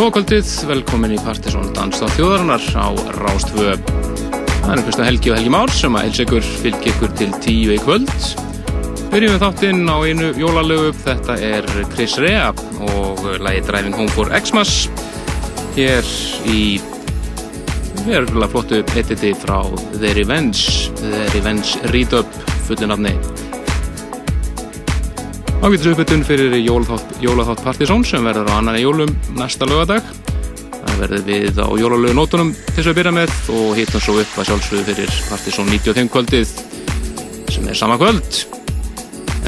Góða kvöldið, velkomin í Partiðsson Danstáð þjóðarinnar á Rástvö. Það er Kristján Helgi og Helgi Már sem að heilsa ykkur, fylgja ykkur til tíu í kvöld. Byrjum við þáttinn á einu jólalögu, þetta er Chris Rea og lagi Driving Home for Xmas. Hér í verðurlega flottu editi frá The Revenge, The Revenge Read-Up fullunafni. Ágættis uppbytun fyrir jólaþátt Partisón sem verður á annan í jólum næsta lögadag. Það verður við á jólalögu nótunum til þess að byrja með og hittum svo upp að sjálfsögðu fyrir Partisón 95 kvöldið sem er sama kvöld.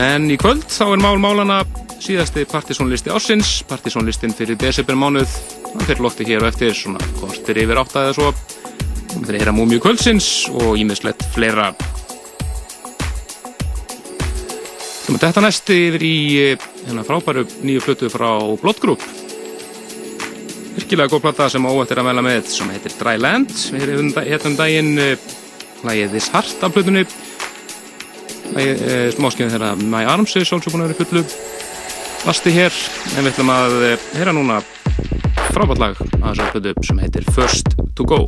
En í kvöld þá er mál málana síðasti Partisónlisti ársins, Partisónlistin fyrir desember mánuð. Það fyrir lótti hér og eftir svona kortir yfir átta eða svo. Það fyrir að heyra múmiu kvöldsins og ímiðslegt fleira. Þetta næsti yfir í hérna, frábæru nýju flutu frá Blood-Group. Virkilega góð platta sem óvægt er að mæla með sem heitir Dry Land. Við erum hérna um daginn hlægið This Heart af flutunni. Smáskjöðin þeirra My Arms er sjálfsög búin að vera fullu vasti hér. En við ætlum að heyra núna frábært lag að þessu flutu sem heitir First to Go.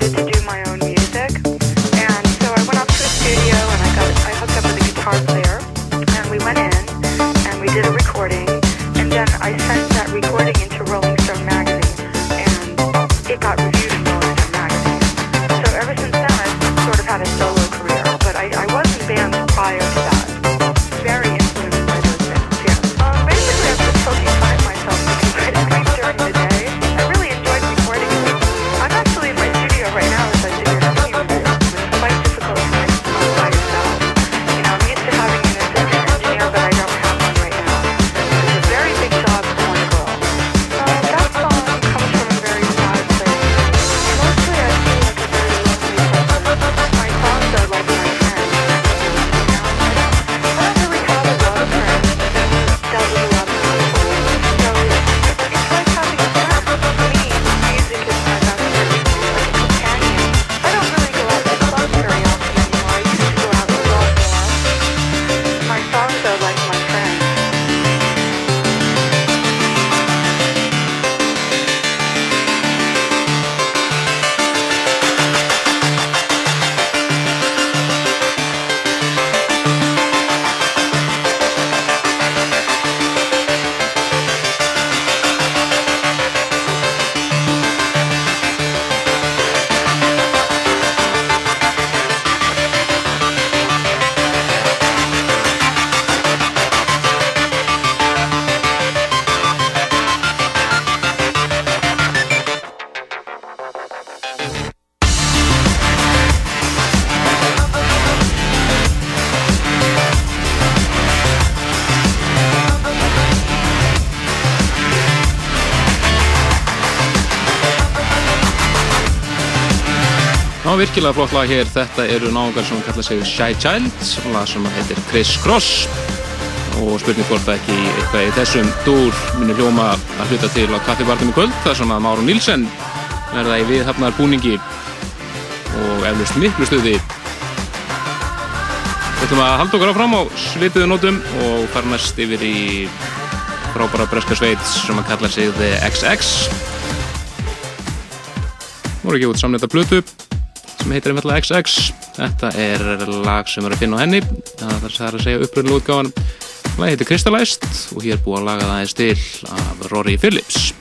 Used to virkilega flott lag hér. Þetta eru náðungar sem kalla sig Shy Child, lag sem heitir Chris Cross og spurning hvort það ekki eitthvað í þessum dúr minni hljóma að hluta til á kaffibartum í kvöld þar sem að Máru Nílsen verða í viðhafnar búningi og eflust miklu stuði. Við ætlum að halda okkar áfram á svituðu nótum og fara næst yfir í frábæra breska sveit sem að kalla sig The XX. Nú er ekki út samleita blötu sem heitir einfallega XX þetta er lag sem er að finna á henni. Það er að segja uppröðinu útgáðan lag heitir Crystallized og hér búið að laga það eins til af Rory Phillips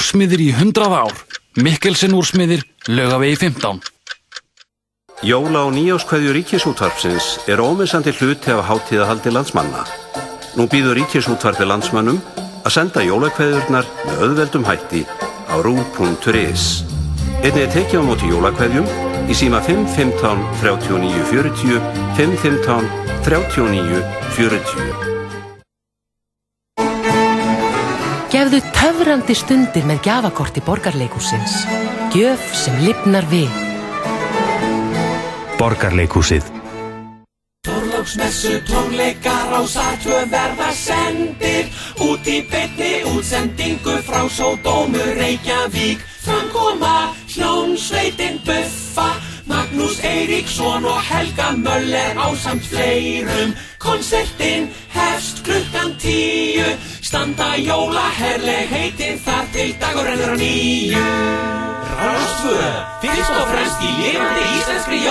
Úrsmiðir í hundrað ár Mikkelsen úrsmiðir, lögavegi 15 Jóla og nýjáskvæðju ríkisútvarpsins er ómissandi hluti af hátíðahaldi landsmanna. Nú býður ríkisútvarpi landsmannum að senda jólakvæðurnar með auðveldum hætti á rú.is. Einnig er tekið á móti jólakvæðjum í síma 515 39 40 515 39 40. Töfrandi stundir með gjafakorti borgarleikúsins. Gjöf sem lifnar við. Borgarleikhúsið. Þorlóksmessu tónleikar á Sartvö verða sendir. Út í beinni útsendingu frá Sódómu Reykjavík. Framkoma hljónsveitin Buffa Magnús Eiríksson og Helga Möller á samt fleirum. Konsertinn hefst klukkan tíu Standa jólaherleg heitin þar til dagur ennur á nýju. Rástvö, fyrst og fremst í lifandi íslenskri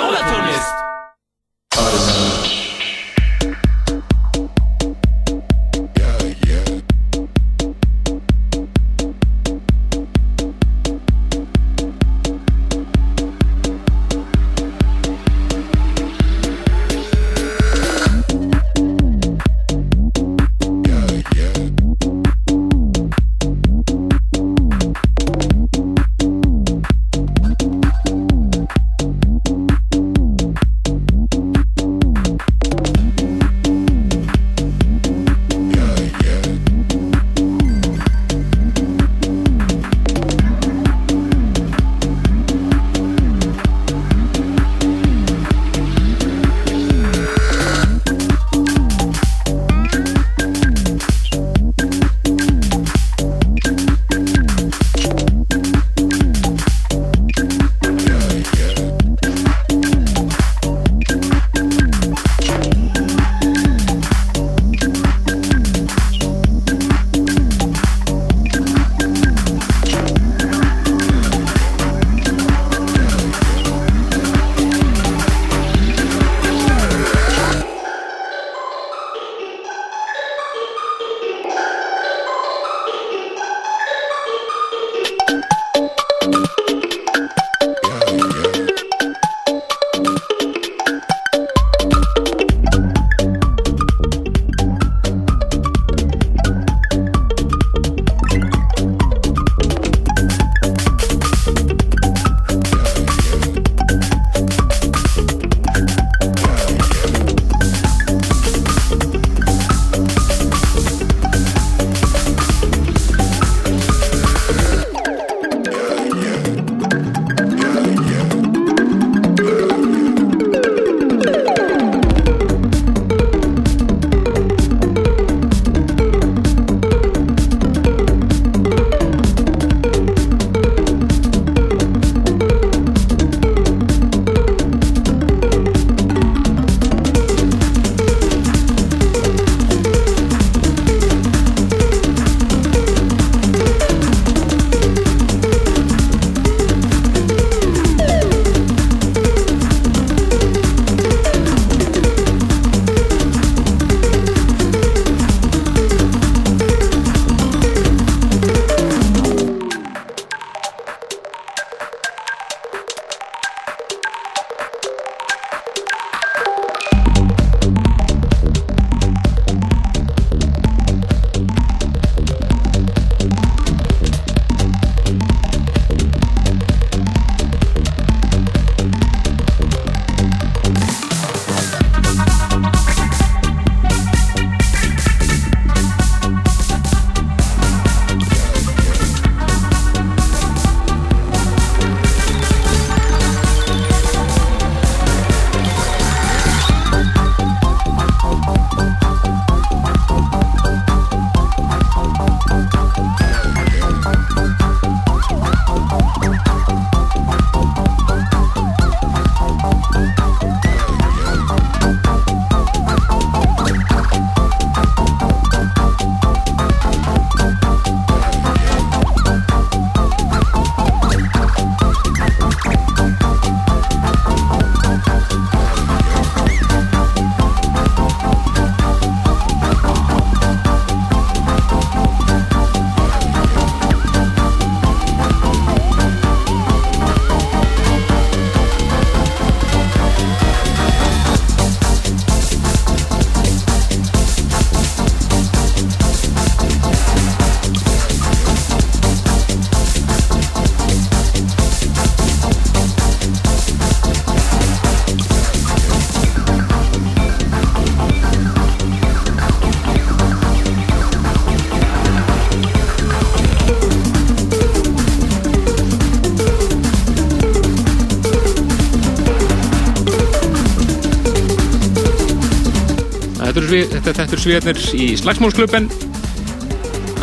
jólatónlist þetta er sviðarnir í Slagsmálsklubben.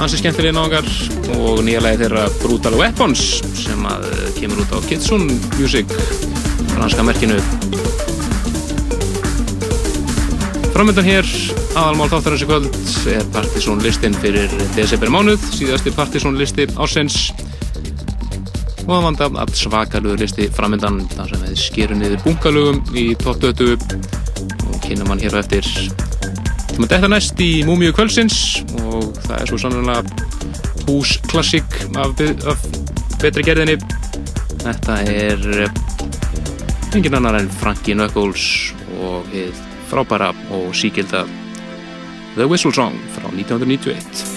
Ansi skemmtilega náðungar og nýja lagi þeirra Brutal Weapons sem að kemur út á Kitsune Music franska merkinu. Framöndan hér aðalmál þáttarins í kvöld er Partizón listin fyrir desember mánuð síðasti Partizón listi ásens og það vanda að svakalögur listi framöndan þar sem við skerum niður bunkalögum í tóttötu og kynna mann hér á eftir til maður detta næst í Múmiu kvöldsins og það er svo sannlega húsklassík af, af betri gerðinni. Þetta er engin annar en Frankie Knuckles og frábæra og síkilda The Whistle Song frá 1991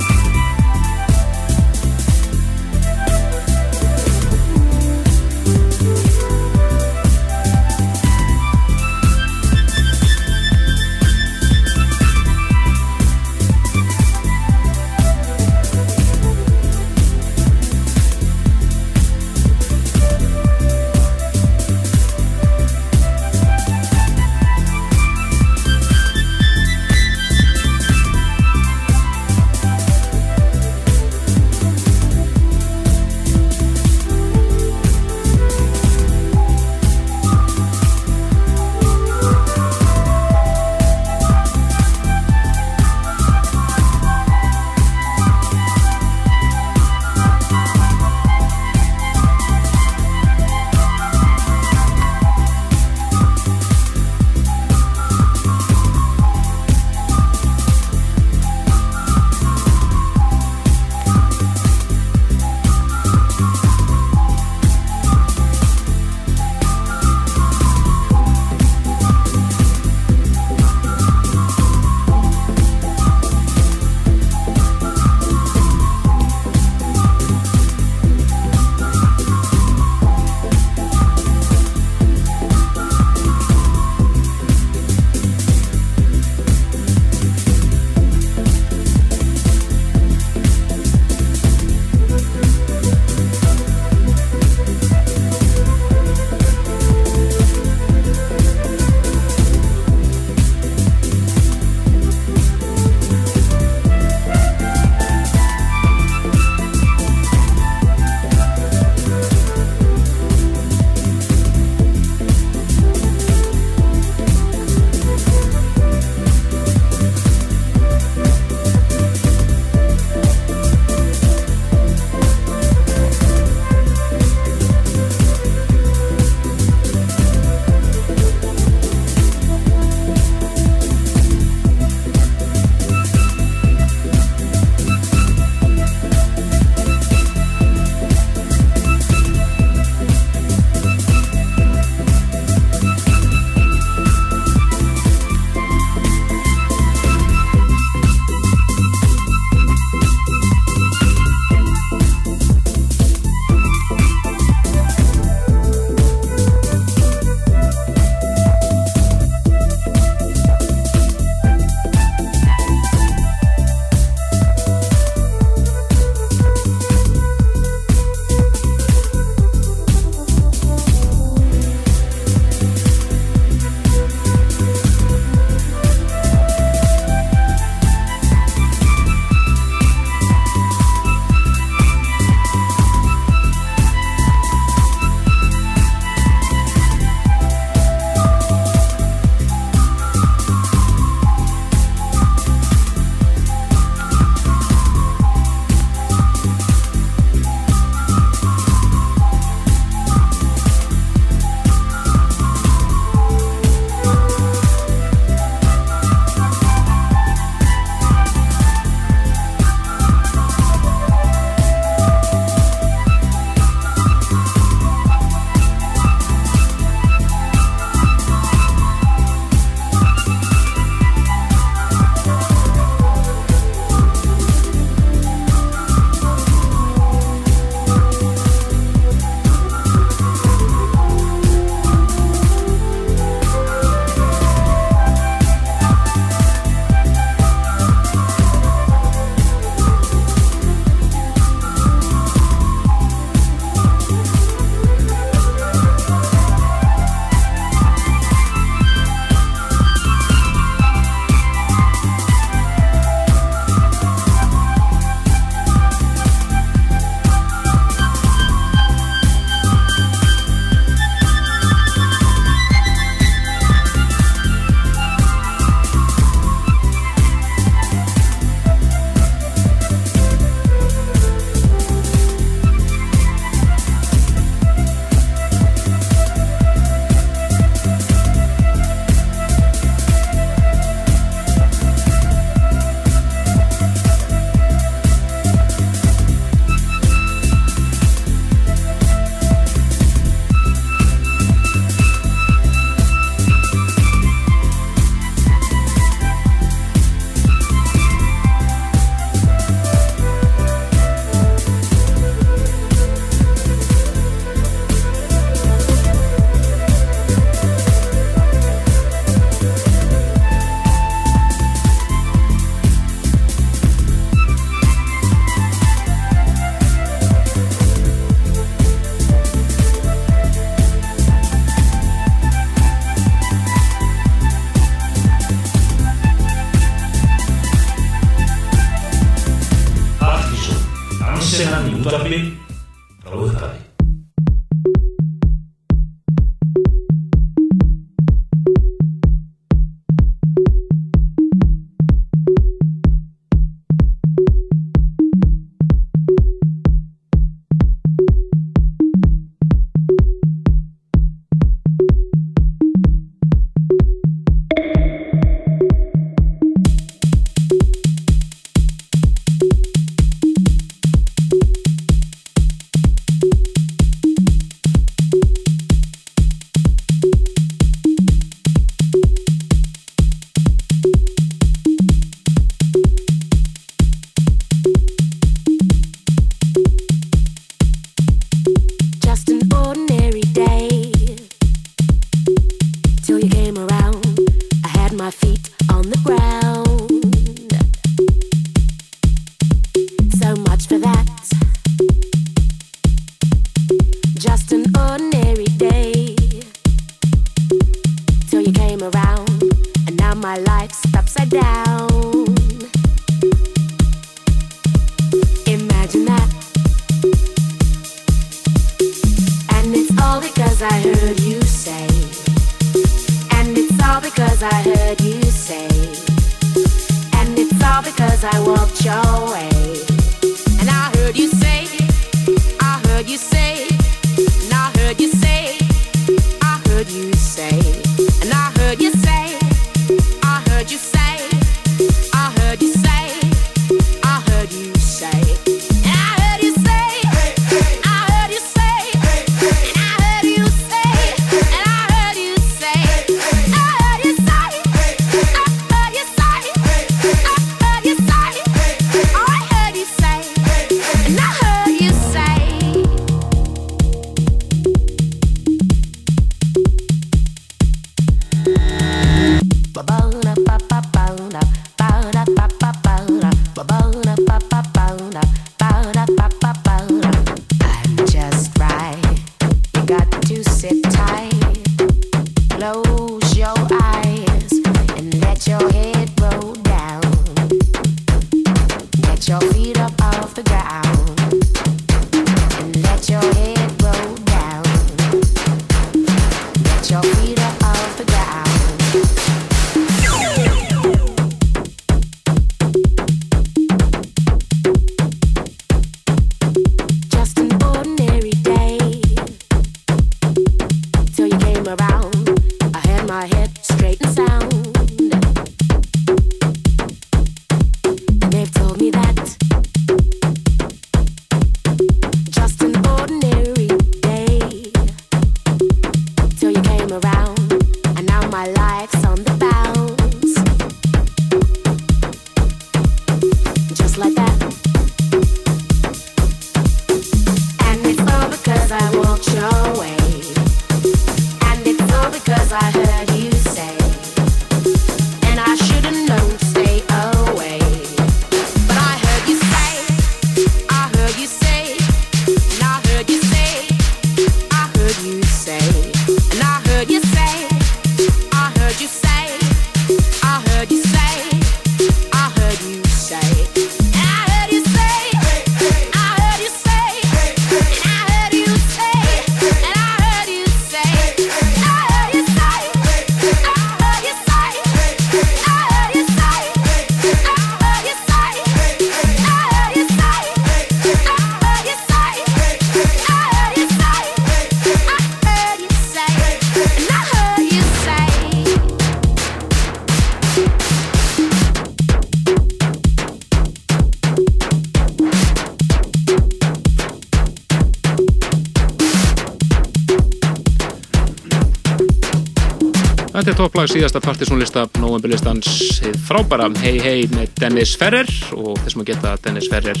síðasta partysónlista novemberlistans frábæra. Hey Hey með Dennis Ferrer og þessum að geta Dennis Ferrer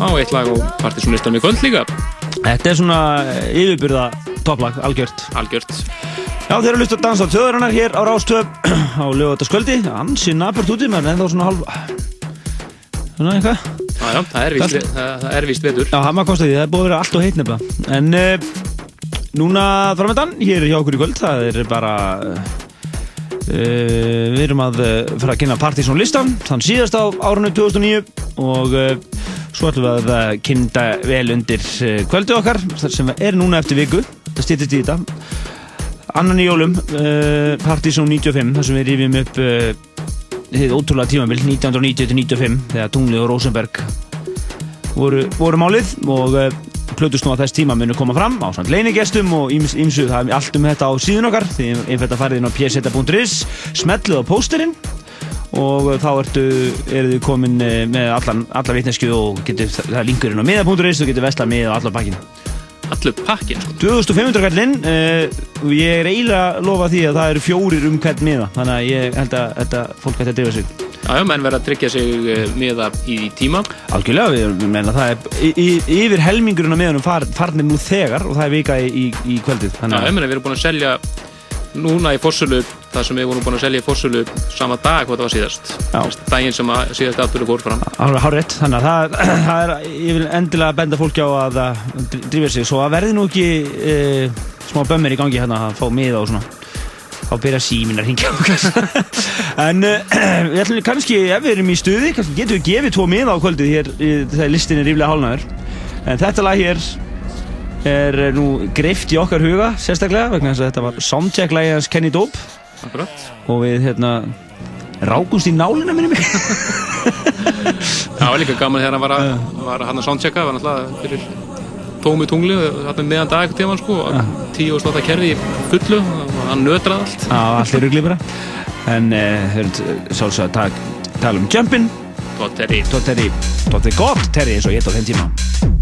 á eitt lag og partysónlistan við kvöld líka. Þetta er svona eh, yfirbyrða topplag, algjört. Algjört. Já þeir eru að lusta að dansa á tjóðurinnar hér á Rástöf á lögataskvöldi Ansi nabert úti með henni en þá svona halv Svona eitthvað. Já já, það er vist vetur. Já, hama konstaði, það er búið að vera allt og heit nefna En uh, núna framöndan, hér hjá okkur í kvöld, það er bara eh, Uh, við erum að uh, fara að kynna Partíson listan, þann síðast á árunni 2009 og uh, svo ætlum við að kynna vel undir kvöldu okkar sem er núna eftir viku, það stýttist í þetta. Annan í jólum Partíson 95, þar sem við rifjum upp þið ótrúlega tímamil 1990-95 þegar Tunglið og Rosenberg voru, voru málið og plötusnú að þess tíma munu koma fram á samt leinigestum og íms- ýmsu það er allt um þetta á síðun okkar. Því einfætt að farið inn á pseta.is smellið á pósterinn og þá ertu, þið komin eh, með allan, alla vitnesku og getur, það er linkurinn á miða.is og getur vestlað á allar pakkin Allur pakkin, sko. 2500 kallinn og ég er eiginlega að lofa því að það eru fjórir um hvern miða þannig að ég held að þetta fólk ætti að drifa sig Já, menn verða að tryggja sig eh, miða í tíma. Algjörlega, við menna það er yfir helmingurinn á miðanum far, farnir nú þegar og það er vika í, í, í kvöldið Já, ég að meina, við erum búin að selja núna í Fossulu, það sem við vorum búin að selja í Fossulu sama dag hvað það var síðast. Já. Daginn sem að síðast aftur fór fram. alveg hár þannig að það, það er, ég vil endilega benda fólki á að það drífa sig svo að verði nú ekki e, smá bömmir í gangi hérna að fá miða og svona þá byrja símin að hringja en uh, við ætlum kannski ef við erum í stuði, kannski getum við gefið tvo miða á kvöldið hér, þegar listin er ríflega hálnaður en þetta lag hér er nú greift í okkar huga sérstaklega vegna þess að þetta var soundcheck lagi hans Kenny Dope. Akkurat. og við hérna rákumst í nálina minni mig. Já, líka gaman þegar hann var að, var hann að soundchecka, var náttúrulega fyrir tómi tungli, þarna meðan dag tíma, sko, tíu og slóta kerfi í fullu, og hann nötraði allt. Já, allir rugli bara. En sálsög að tak, tala um Jumpin. Tótt Terry. Tótt Terry. Tótt er gott Terry eins og ég á þeim tíma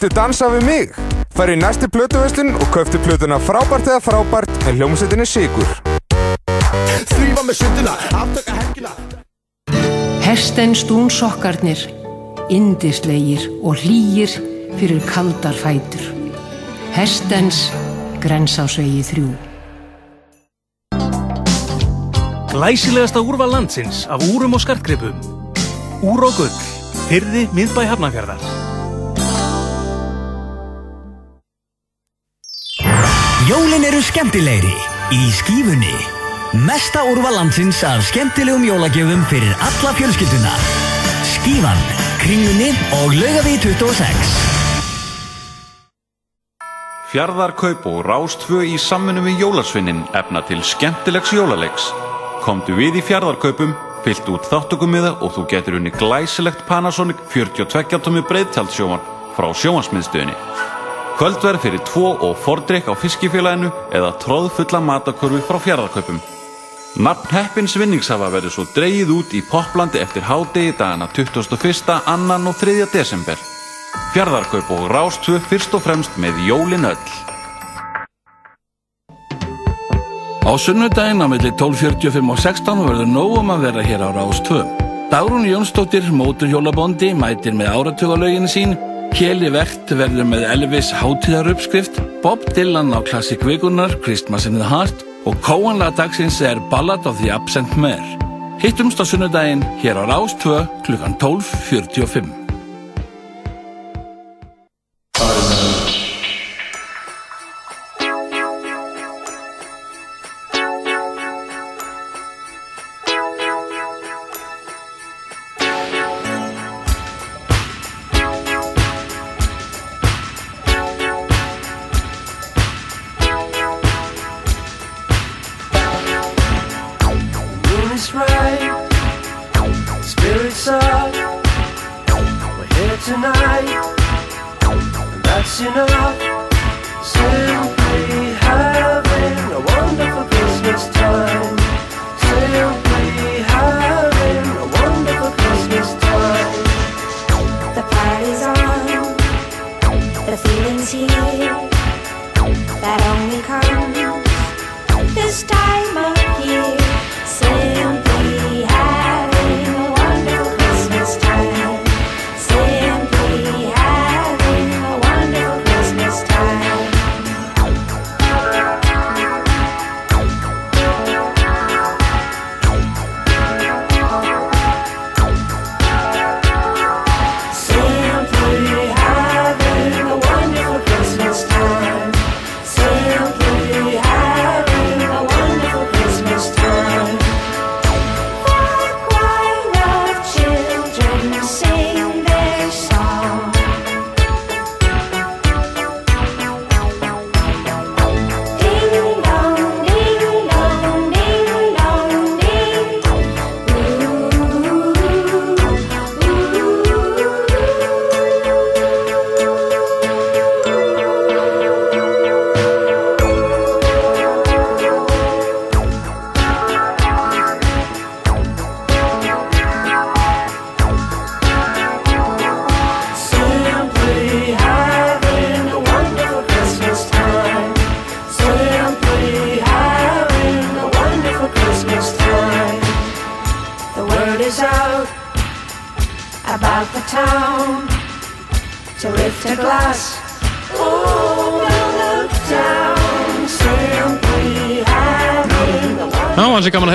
Viltu dansa við mig? Færi í næstu plötuveslun og köftu plötuna frábært eða frábært með hljómsveitinni Sigur. Þrýfa með sundina, aftöka helgina Herstenstún sokkarnir, indislegir og hlýir fyrir kaldar fætur. Herstens, grensásvegi þrjú. Glæsilegasta úrval landsins af úrum og skartgripum. Úr og gull, fyrði miðbæ hafnafjörðar. Skemmtilegri í skífunni. Mesta úrval landsins af skemmtilegum jólagjöfum fyrir alla fjölskylduna. Skífan, kringunni og laugaví 26. Fjarðarkaup og Rástvö í samfunum við Jólasvinnin efna til skemmtilegs jólaleiks. Komdu við í Fjarðarkaupum, fyllt út þáttökumiða og þú getur unni glæsilegt Panasonic 42 tómi breyðtjaldsjóman frá sjómansmiðstöðinni. Kvöldverð fyrir tvo og fordrykk á fiskifélaginu eða tróðfulla matakörfi frá Fjarðarkaupum. Nafn Heppins vinningshafa verður svo dreyið út í Poplandi eftir hádegi dagana 21., 2. og 3. desember. Fjarðarkaup og Rástvö fyrst og fremst með jólin öll. Á sunnudaginn á milli 12.45 og 16 verður nógum að vera hér á Rástvö. Dagrún Jónsdóttir, móturhjólabondi, mætir með áratugalögin sín, Kjeli Vert verður með Elvis hátíðaruppskrift, Bob Dylan á klassik vikunar, Christmas in the Heart og kóanlega dagsins er Ballad of the Absent Mare. Hittumst á sunnudaginn hér á Rástvö klukkan 12.45.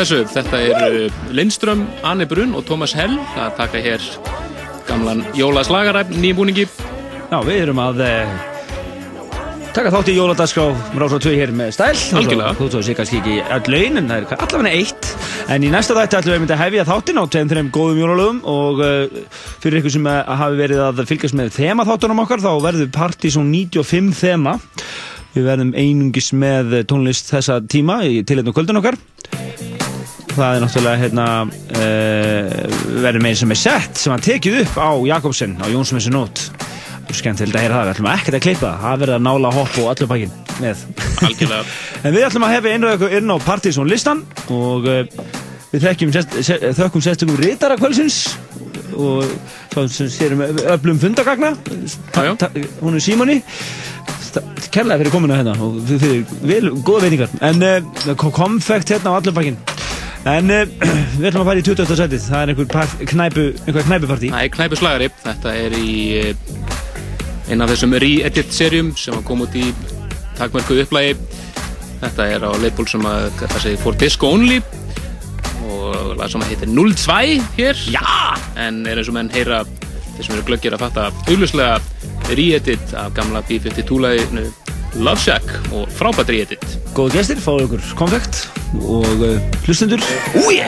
þessu. Þetta er uh, Lindström, Anne Brunn og Thomas Hell. Að taka hér gamlan jólaslagaræfn nýjum Já, við erum að eh, taka þátt í jóladaskrá Rása 2 hér með stæl. Algjörlega. Þú þú sé kannski ekki öll laun en það er allavega eitt. En í næsta þætti ætlum við mynda að hefja þáttin á tveim þreim góðum jólalögum og uh, fyrir ykkur sem að hafi verið að fylgjast með þemaþáttunum okkar þá verður Partizón 95 þema. Við verðum einungis með tónlist þessa tíma í tilhættum kvöldun okkar Það er náttúrulega hérna uh, verður með sem er sett sem hann tekið upp á Jakobsen á Jónsmessu nót skemmtilegt að heyra það, við ætlum ekkert að klippa það. Verður að nála hopp og allur bakinn með. En við ætlum að hefa einu ykkur inn á Partizón listan og uh, við þekkjum sest, se, þökkum sérstökum rítara kvöldsins og svo sem sérum öflum fundagagna. Já. hún er Símoni. Kærlega fyrir komuna hérna og fyrir, vel, góða veitingar. En uh, konfekt hérna á allur bakinn En uh, við ætlum að fara í 20. setið, það er einhver knæpu, einhver knæpupartí. Það er knæpu slagari, þetta er í eh, einn af þessum re-edit serjum sem kom út í takmörku upplægi. Þetta er á label sem að þetta segir For Disco Only og lag sem að heitir 02 hér. Já! En er eins og menn heyra þeir sem eru glöggir að fatta auglustlega re-edit af gamla B-52 laginu Love Shack og frábært re-edit. góðu gestir, fáðu ykkur konfekt og uh, hlustendur. Úi!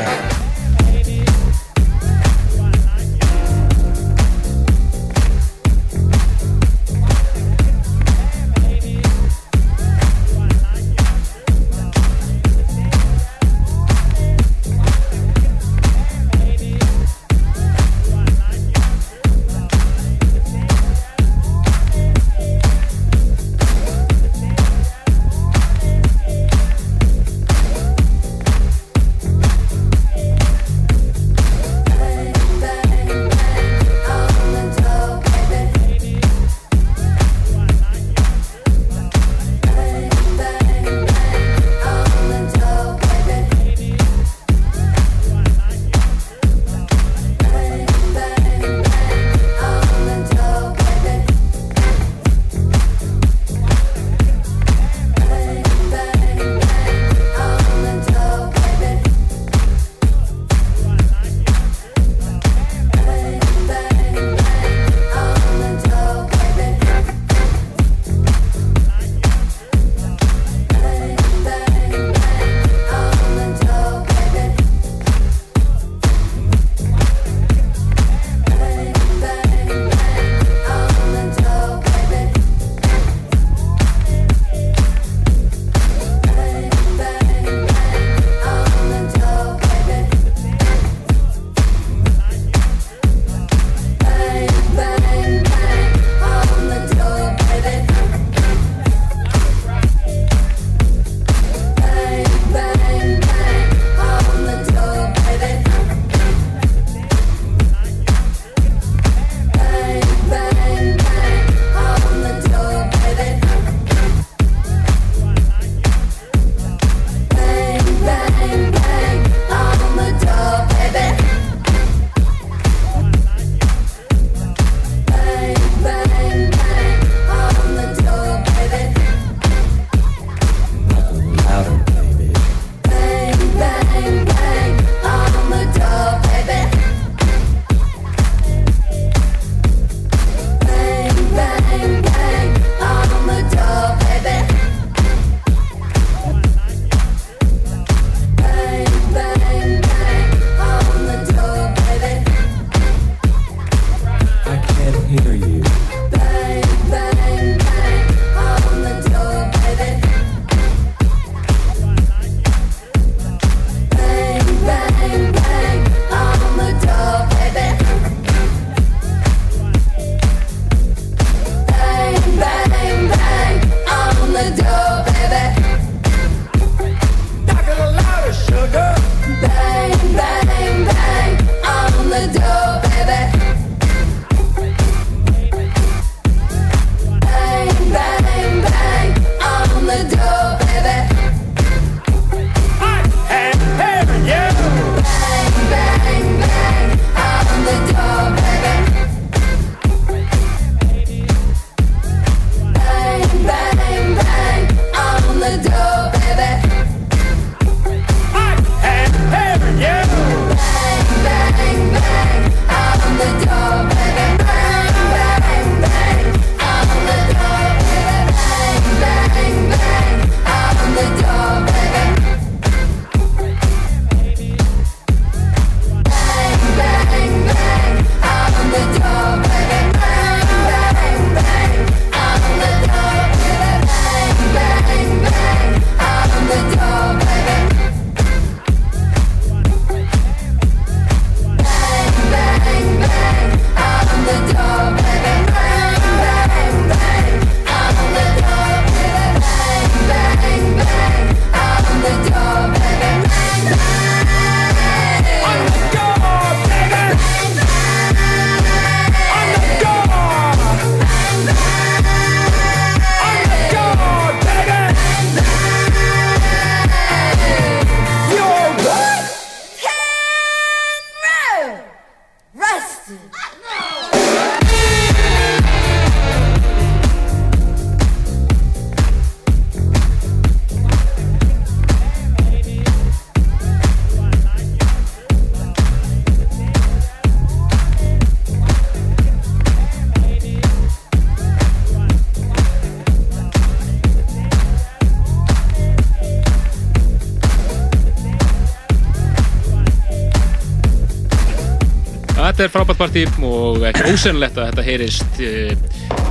Er partí og ekki ósennlegt að þetta heyrist uh,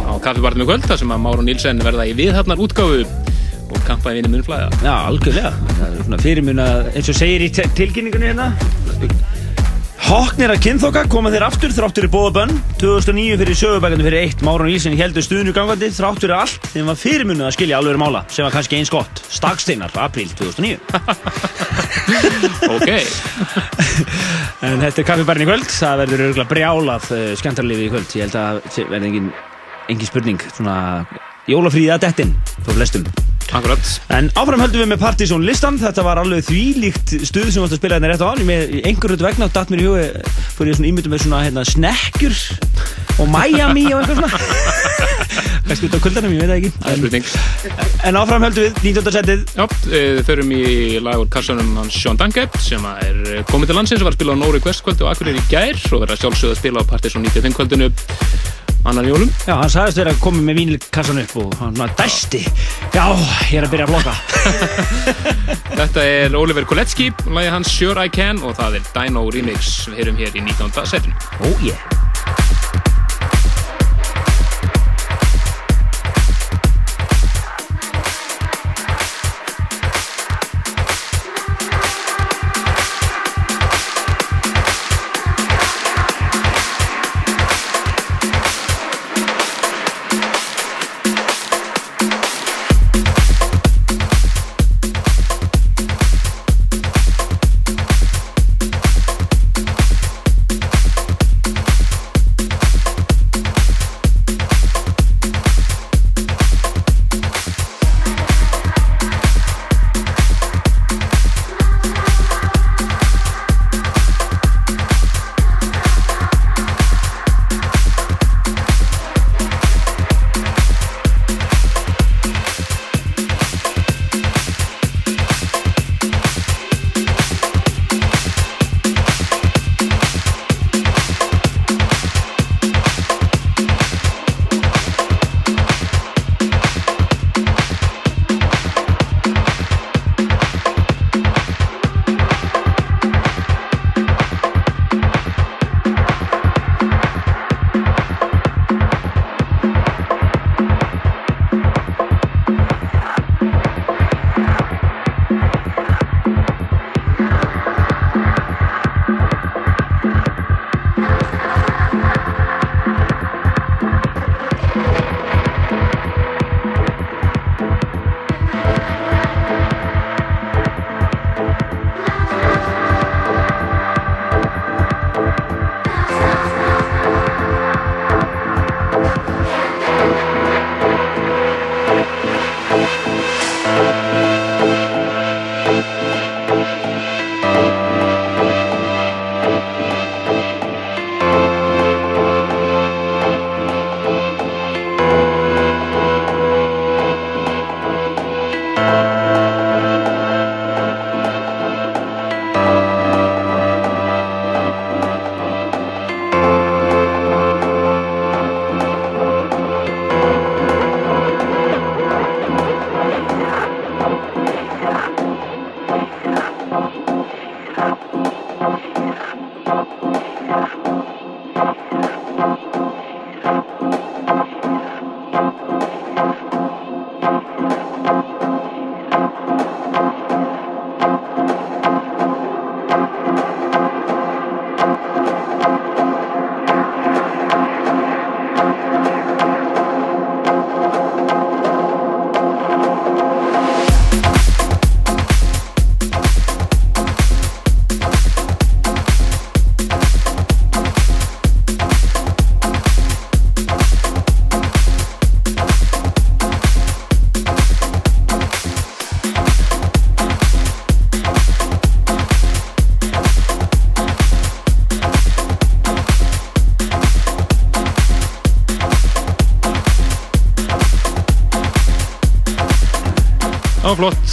á kaffibartum í kvöld þar sem að Máru Nílsen verða í viðhafnar útgáfu og kampaði vinni munflæða. Já, algjörlega. Það er svona fyrirmuna, eins og segir í tilkynningunni hérna. Hoknir að kynþokka koma þeir aftur þráttur í bóðabönn 2009 fyrir sögubækandi fyrir eitt Máron Ílsen heldur stuðinu gangandi þráttur í allt þeim var fyrirmunið að skilja alveg mála sem var kannski eins gott Staksteinar, apríl 2009 Ok En þetta er kaffibærin í kvöld. Það verður örgulega brjálað uh, skemmtarlifi í kvöld. Ég held að það verði engin, engin spurning. Svona jólafríða dettin fyrir flestum. Akkurat. En áfram höldum við með Partizón listan. Þetta var alveg þvílíkt stuð sem ættum að spila hérna rétt á án Með einhverju þetta vegna datt mér í huga Fyrir ég svona ímyndum með svona hérna, snekkjur Og Miami og eitthvað svona. Kannski út á kuldanum, ég veit það ekki En áfram höldum við 19. setið. Já, eh, förum í lagur kassanum hans Sean Dunkett sem að er eh, komið til landsins og var að spila á Nóri Quest-kvöldu og Akureyri í gær og verða sjálfsögð að spila á Partiðsson 95 kvöldinu annan jólum. Já, hann sagðist vera að koma með vínilkassan upp og hann var dæsti. Já, ég er að byrja að blokka Þetta er Oliver Koletski, lagi hans Sure I Can og það er Dino Remix. Við heyrum hér í 19. setinu. Oh yeah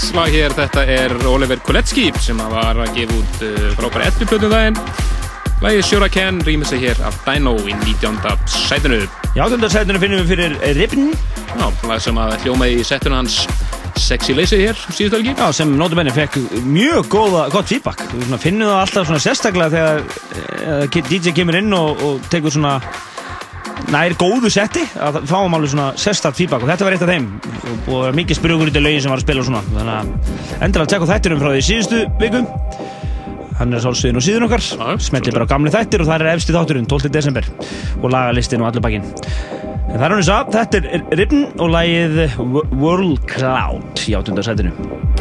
slag hér, þetta er Oliver Koletski sem var að gefa út uh, frábæra ettuplötu daginn. Lagið Sure I Can rýmur sig hér af Dino í 19. sætinu. Já, 18. sætinu finnum við fyrir Ribbon. Já, lag sem að hljómaði í sætinu hans Sexy Lazy hér síðustu helgi Já, sem notabenni fekk mjög góða, gott feedback Við finnum það alltaf svona sérstaklega þegar uh, DJ kemur inn og, og tekur svona nær góðu setti að fáum alveg svona sérstakt feedback og þetta var eitt af þeim og búið að vera mikið spyrjókur í lögin sem var að spila og svona. Þannig að endilega tjekka á þættinum frá því síðustu viku. Hann er sálsviðin og síðun okkar. Smellir bara á gamli þættir og það er efsti þátturinn 12. desember. Og lagalistin og allur bakinn. En það er hann þess að þetta er Ribn og lagið World Cloud í áttundasætinu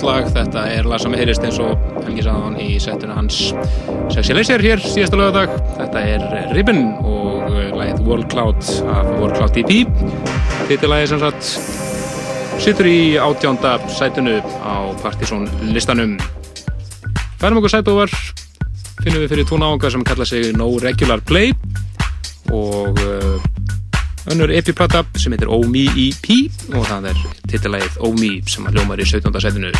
gott lag, þetta er lag sem heyrist eins og Helgi Sáðan í setuna hans Sexy Laser hér síðasta lögadag þetta er Ribbon og eh, lagið World Cloud af World Cloud DP þetta er lagið sem sagt sittur í átjánda sætunu á Partiðsson listanum verðum okkur sætóvar finnum við fyrir tóna ánga sem kalla sig No Regular Play og eh, önnur epiplata sem heitir oh OMI EP og það er titilægið Oh Me sem að ljómar í 17. setinu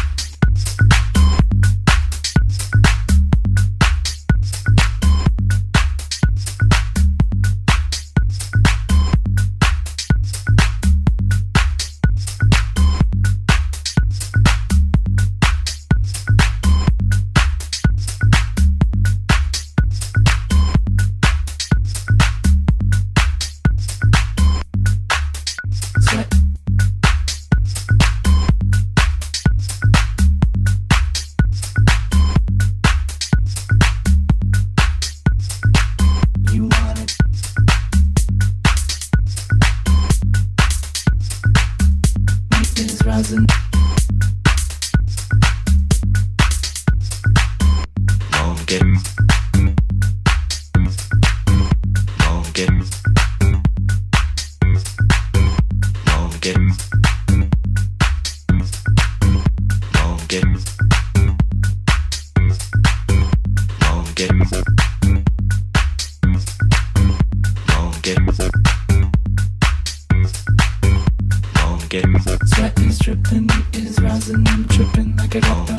I'm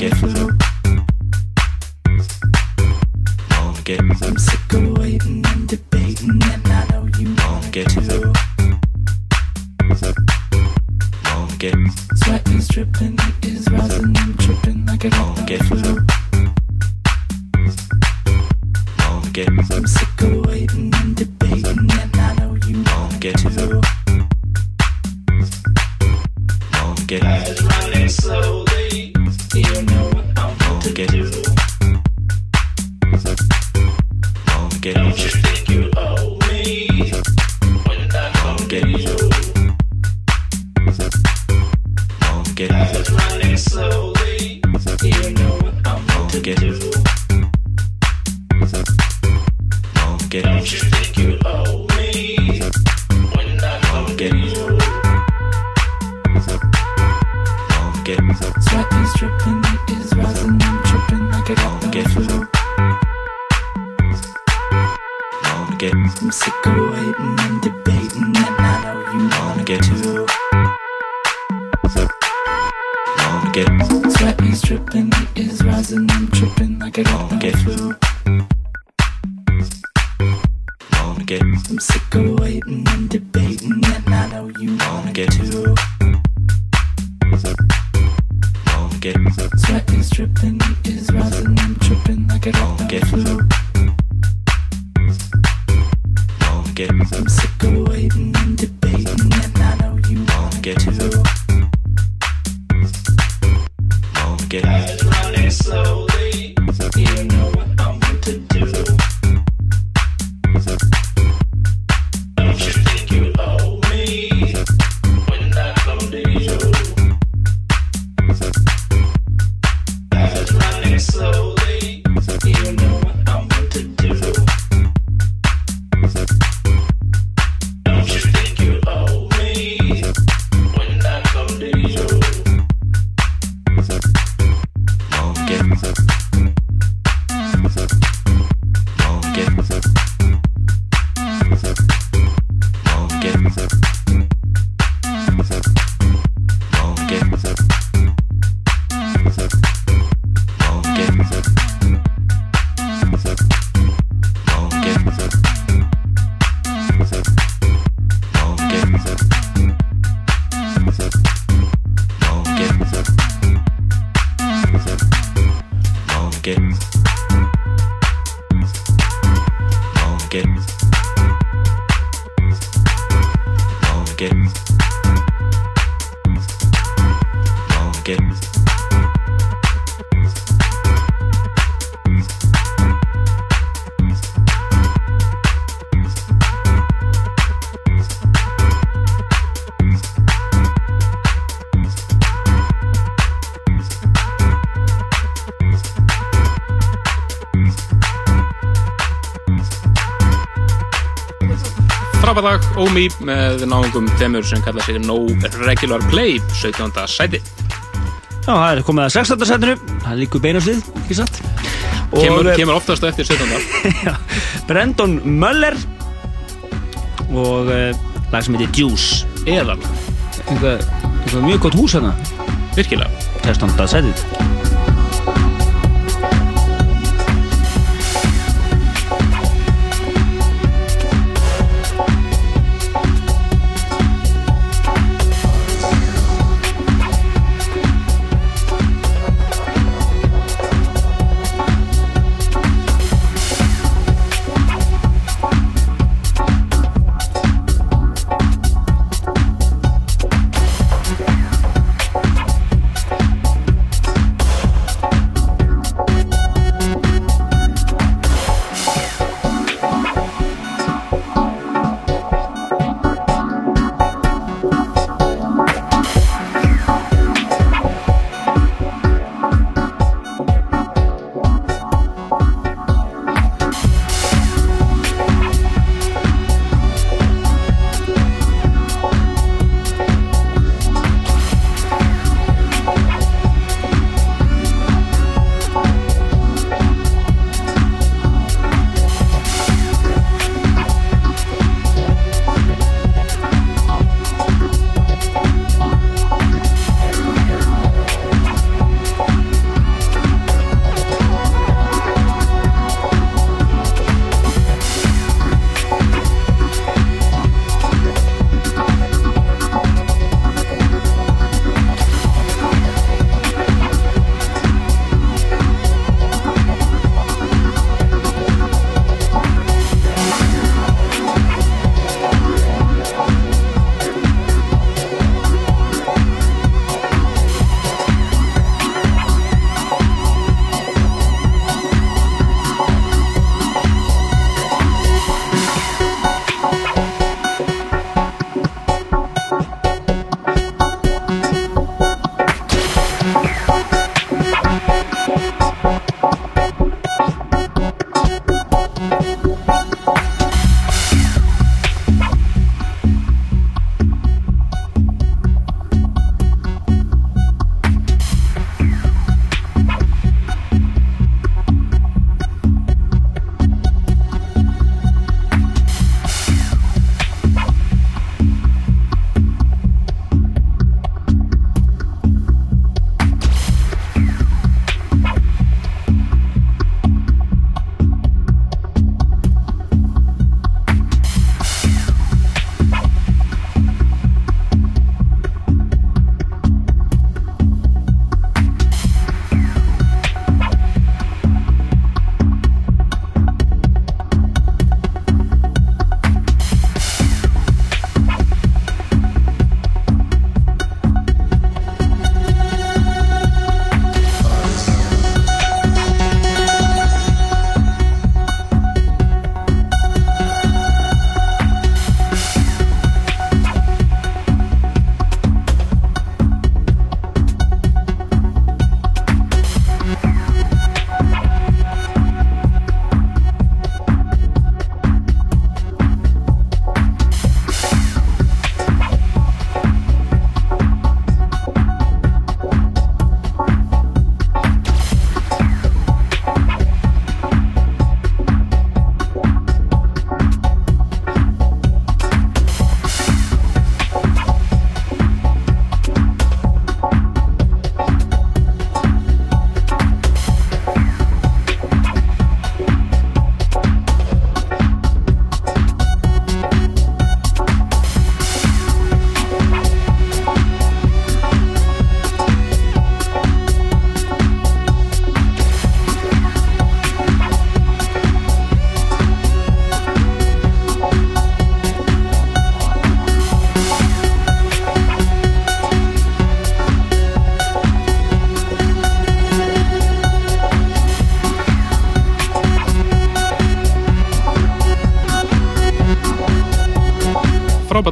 get them sick of waiting. Frábadag, Ómi með náðungum temur sem kalla sér No Regular Play 17. sæti Já, það er komið að 16. sætinu það er líku beinaslið, ekki satt kemur, kemur oftast eftir 17. Brendon Möller og uh, lag sem heitir Juice eða mjög gott hús hana virkilega 16. sætið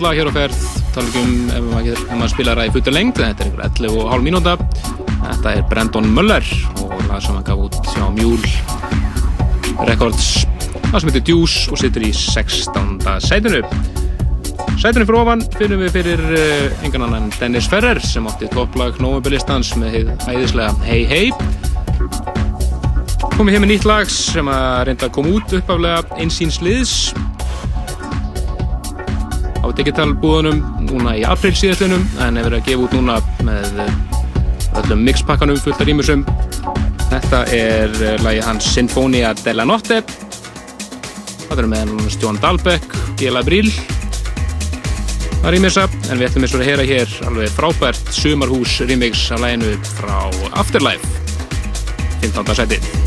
lag hér á ferð. Tala ekki um ef maður, ef maður spilar það í fulla lengd þetta er einhver 11 og hálf mínúta. Þetta er Brandon Möller og lag sem hann gaf út hjá Mule Records. Lag sem heitir Deuce og situr í 16. sætinu. Sætinu fyrir ofan finnum við fyrir uh, engan annan Dennis Ferrer sem átti topplag Nóvemberlistans með æðislega Hey Hey. Komið hér með nýtt lag sem að reynda að koma út uppaflega einsýns liðs. á digital búðunum núna í april síðastunum en er verið að gefa út núna með eh, öllum mixpakkanum fullt af rýmusum þetta er eh, lagi hans Sinfonia della Notte. Það er með Stjón Dahlbeck Gela Bríl að rýmisa en við ætlum eins og að heyra hér alveg frábært sumarhús rýmix af læginu frá Afterlife. 15. seti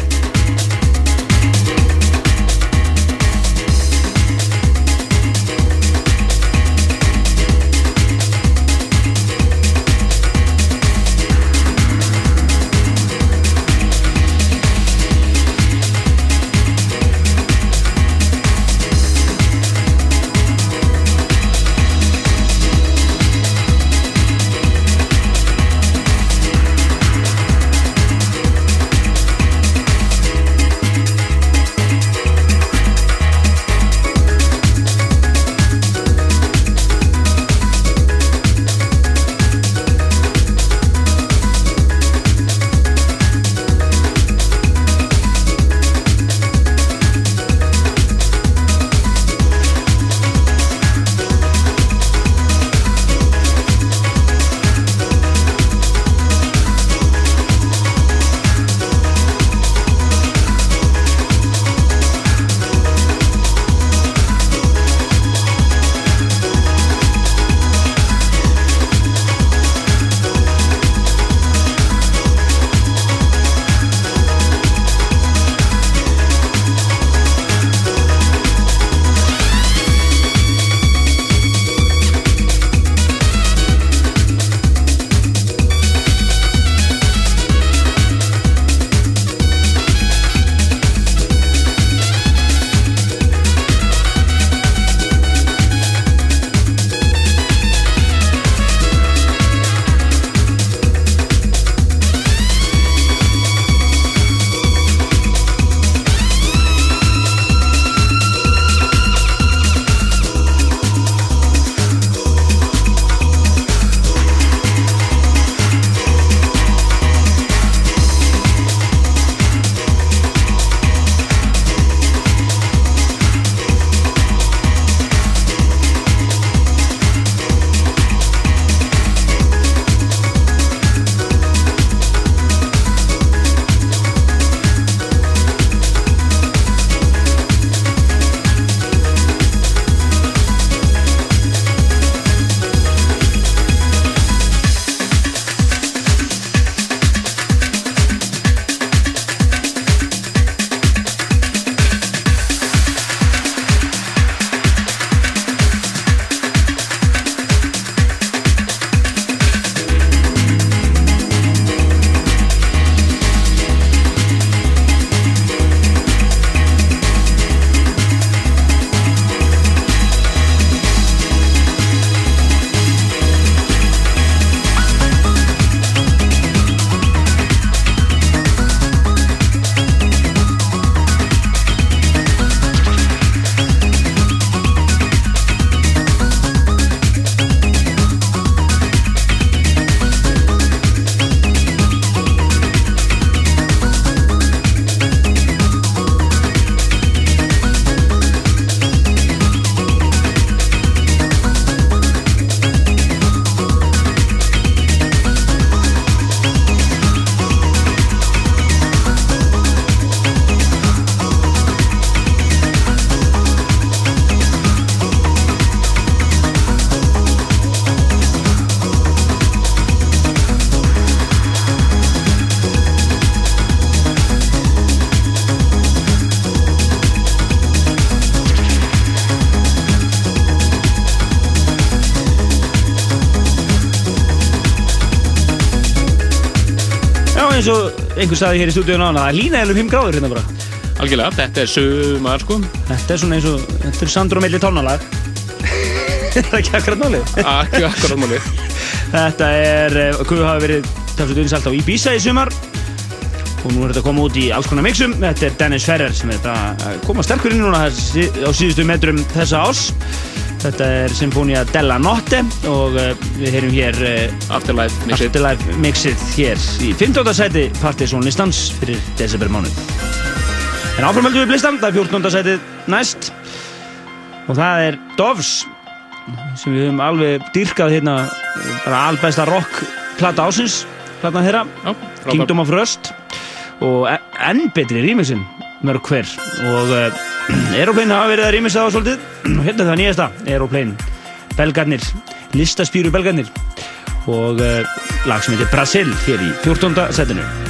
og einhver staði hér í stúdíun á hana, það er lína eða 5 gráður hérna bara. Algjörlega, þetta er sumar sko. Þetta er svona eins og, þetta er Sandro Melli tónalag. er það ekki akkurat málið? Ekki akkurat málið. Þetta er, eh, hvað hafa verið talsveit vinsælt á Ibiza í sumar og nú er þetta að koma út í alls konar mixum. Þetta er Dennis Ferrer sem er að koma sterkur inn núna á síðustu metrum þessa ás. Þetta er Sinfonia della Notte og uh, við heyrum hér uh, Afterlife mixið. Afterlife mixið hér í 15. sæti Partiðsson listans fyrir desember mánuð. En áframhaldum við listan, það er 14. sætið næst og það er Doves sem við höfum alveg dýrkað hérna bara albesta rock plata ásins platan þeirra, frábær. Kingdom of Rust og e- enn betri rýmisinn mörg hver og uh, Aeroplane hafa verið að rýmisa á svolítið hérna er það nýjasta Aeroplane belgarnir, listaspýru belgarnir og uh, lag sem heitir Brasil hér í 14. setinu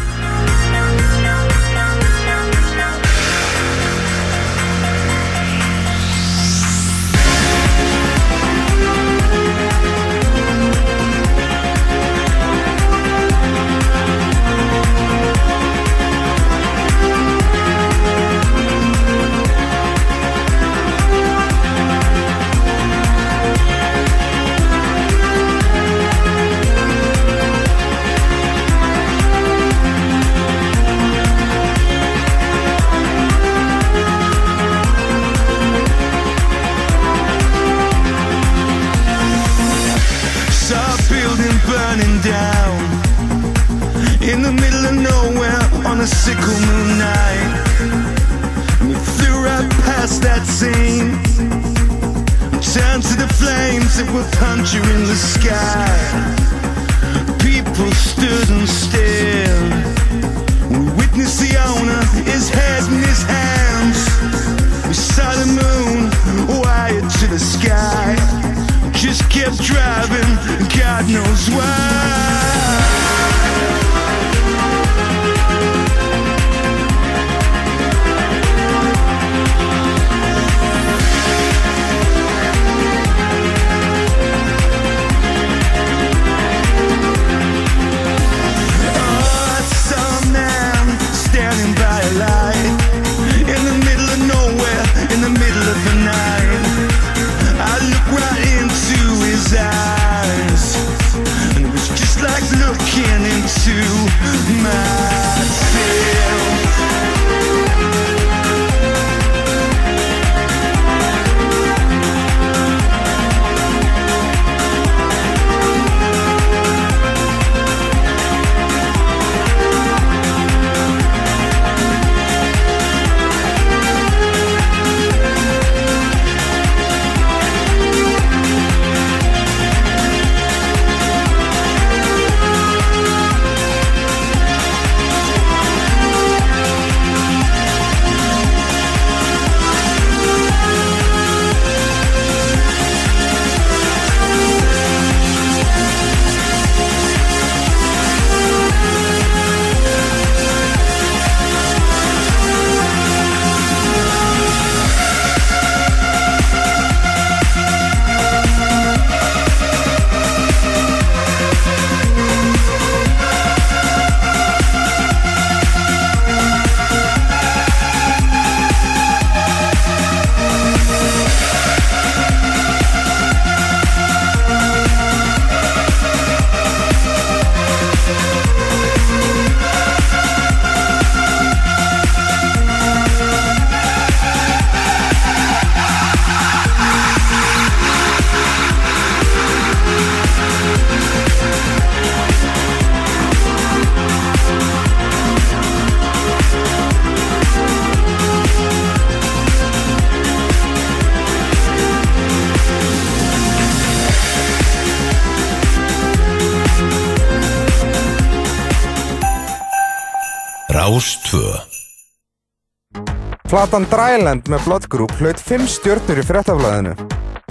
Platan Dryland með Blood Group hlaut 5 stjörnur í fréttaflæðinu.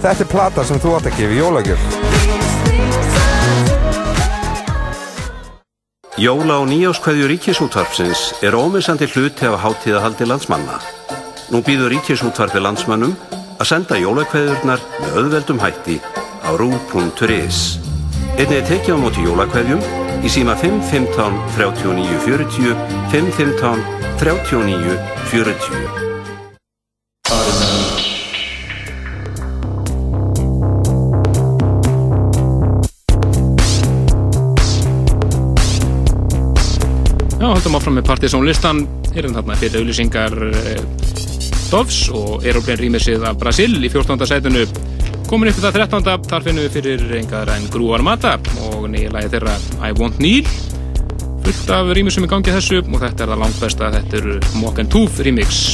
Þetta er plata sem þú átt að gefa í jólagjöf. Jóla og nýjáskveðju ríkisútvarpsins er ómissandi hluti af hátíðahaldi landsmanna. Nú býður ríkisútvarpi landsmannum að senda jólakveðurnar með auðveldum hætti á rú.is. Einnig er tekið á móti jólakveðjum í síma 515 39 40 515 39 40. áfram með Partiðsson listan erum þarna fyrir auðlýsingar eh, Dovs og Aeroplane rýmisið af Brasil í 14. sætunu Komin upp í það 13. þar finnum við fyrir engar en grúar mata og nýjalagi þeirra I Want Neil fullt af rýmur sem er gangið þessu og þetta er það langt besta þetta eru Mock and Tooth remix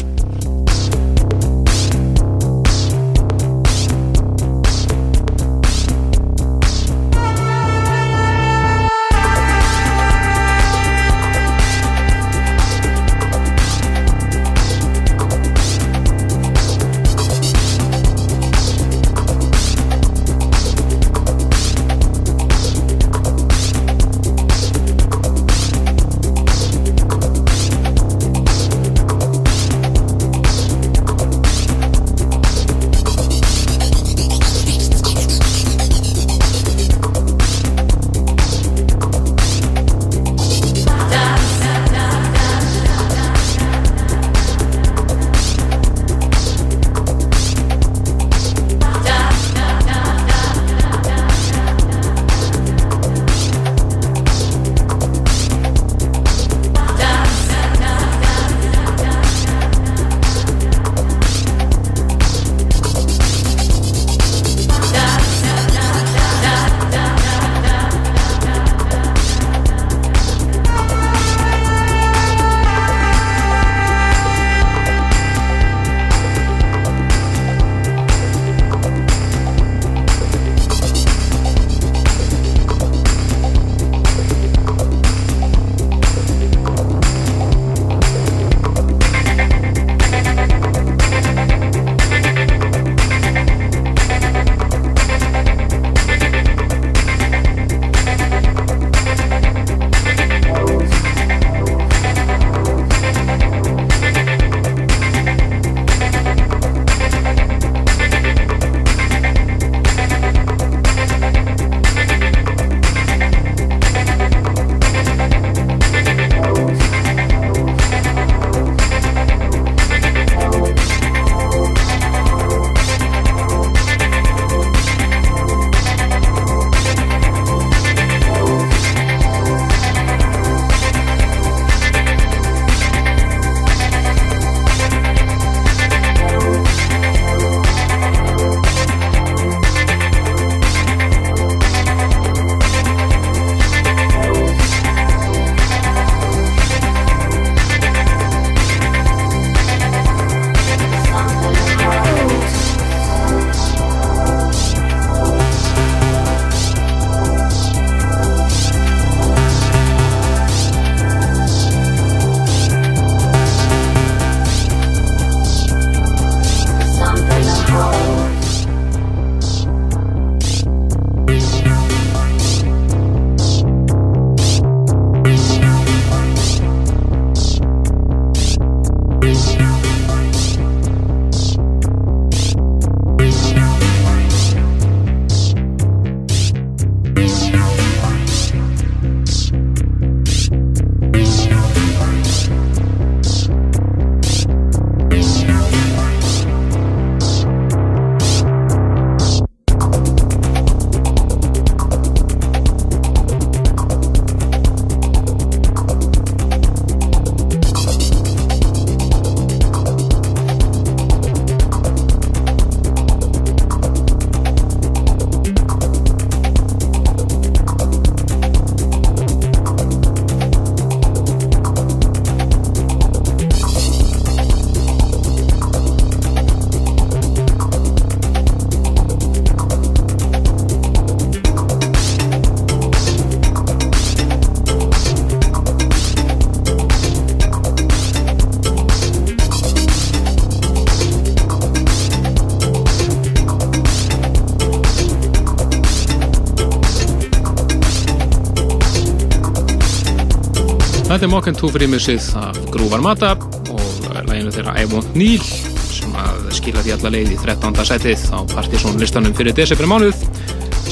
Þetta er Mock and Two rýmisið af Grúvar Mata og læginu þeirra I Want Neil sem að skila því alla leið í 13. setið á Partizón listanum fyrir desember mánuð.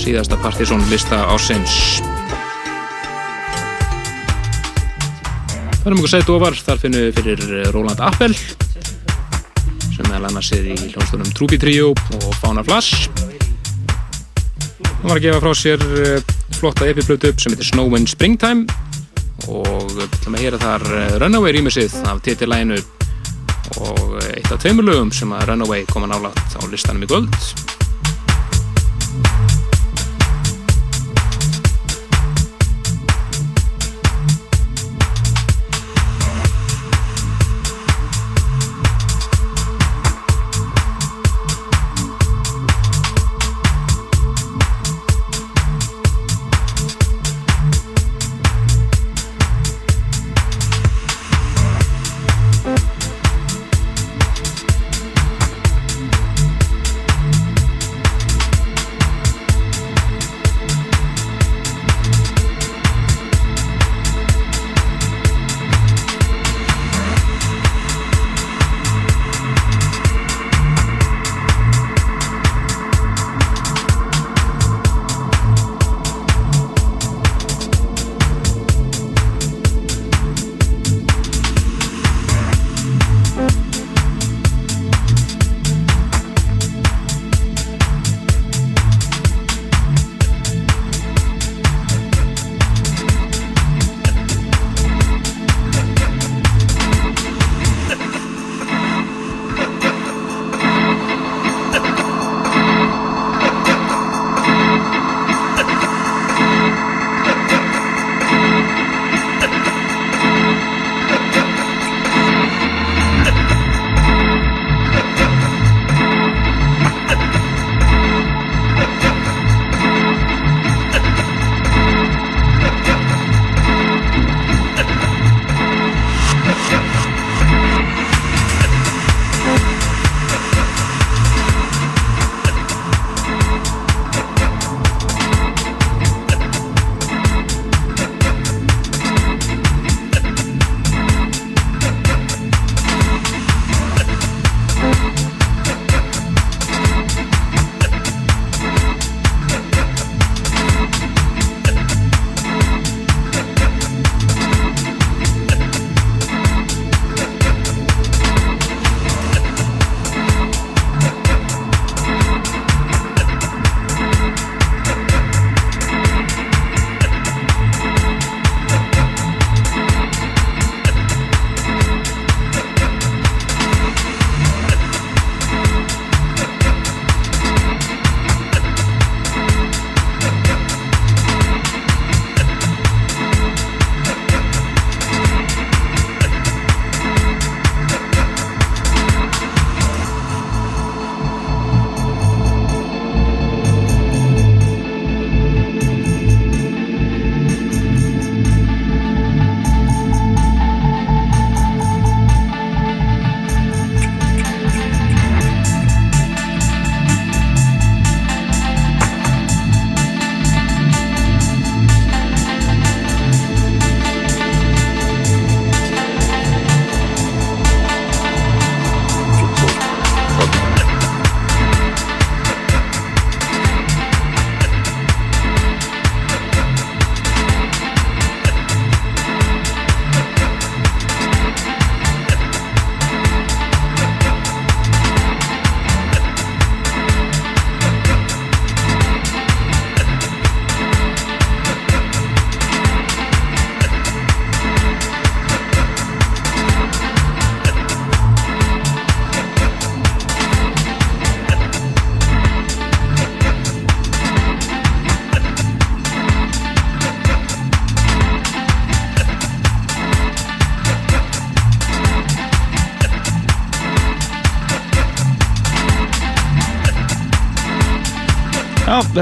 Síðasta Partizón lista ásins Það er mjög sætt ofar, þar finnum við fyrir Roland Appel sem meðal annars er í hljónstunum Trúbi Trio og Fauna Flash hann var að gefa frá sér eh, flotta epiplötu sem heitir Snow and Springtime og við ætlum að heyra þar eh, Runaway rýmisið af titillæginu og eitt af tveimur lögum sem að Runaway koma nálat á listanum í kvöld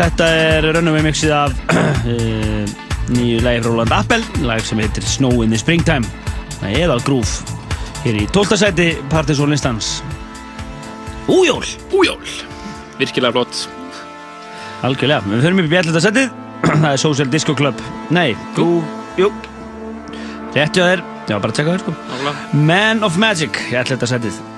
þetta er Runaway mixið af uh, nýju lagi frá Roland Appel, lag sem heitir Snow in the Springtime. Það er eða grúf hér í 12. sæti Partisan listans. Újól! Újól! Virkilega flott. Algjörlega, við förum upp í bjallita sætið. Það er Social Disco Club. Nei, jú, jú. Rétti á þér, já bara að tjekka þér sko. Man of Magic, ég ætla þetta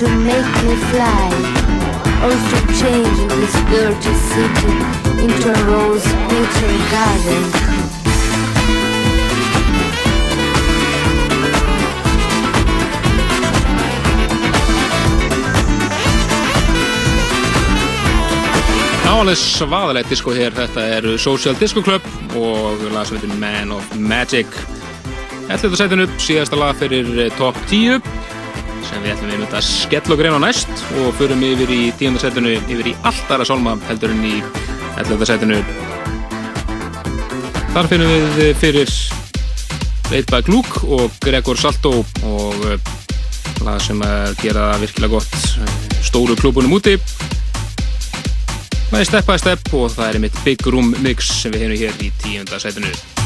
to make me fly. Also changing this dirty city into a rose petal garden. Alveg svaðalegt disco hér, þetta er Social Disco Club og lag sem heitir Man of Magic. Þetta sætinu upp, síðasta lag fyrir eh, top 10 sem við ætlum við að skella okkur inn á næst og förum yfir í tíundasætinu yfir í allt aðra sálma heldur en í sætinu. Þar finnum við eh, fyrir Leitbæk Luke og Gregor Salto og eh, lag sem að gera það virkilega gott eh, stóru klúbunum úti Það er Step by Step og það er mitt Big Room Mix sem við hefum hér í tíunda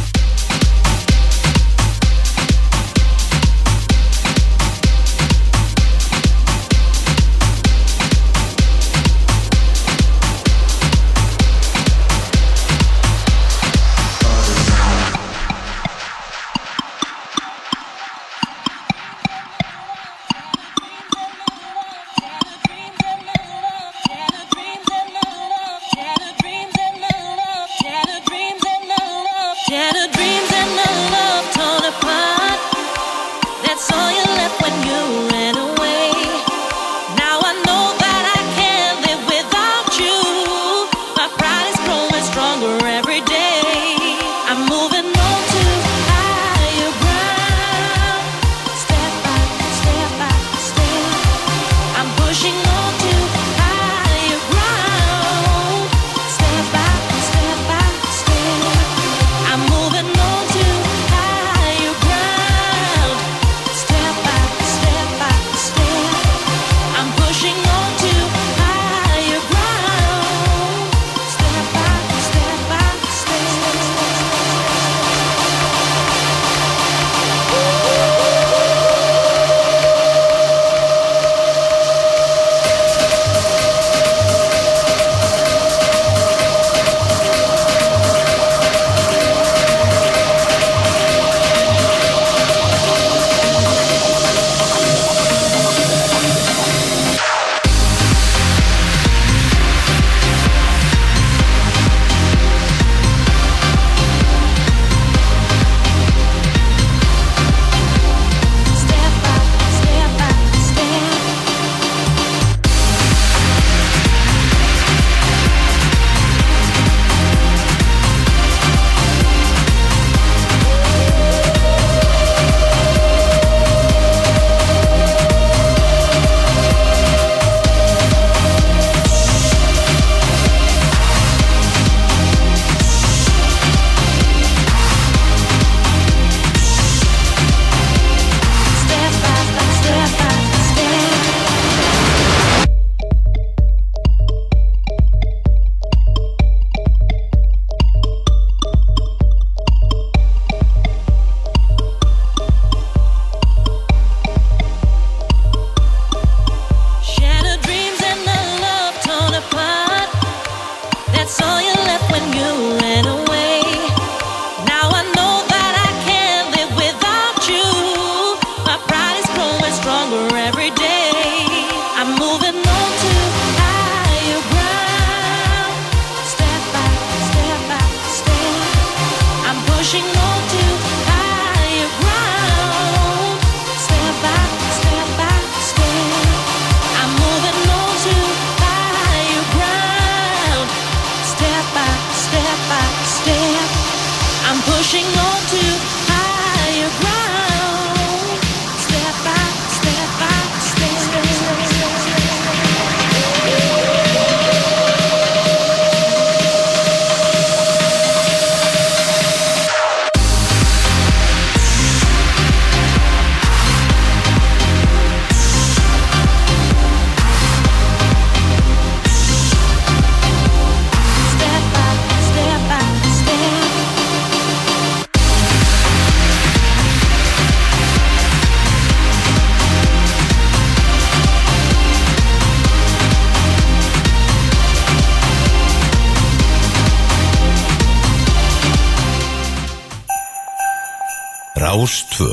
Rástvö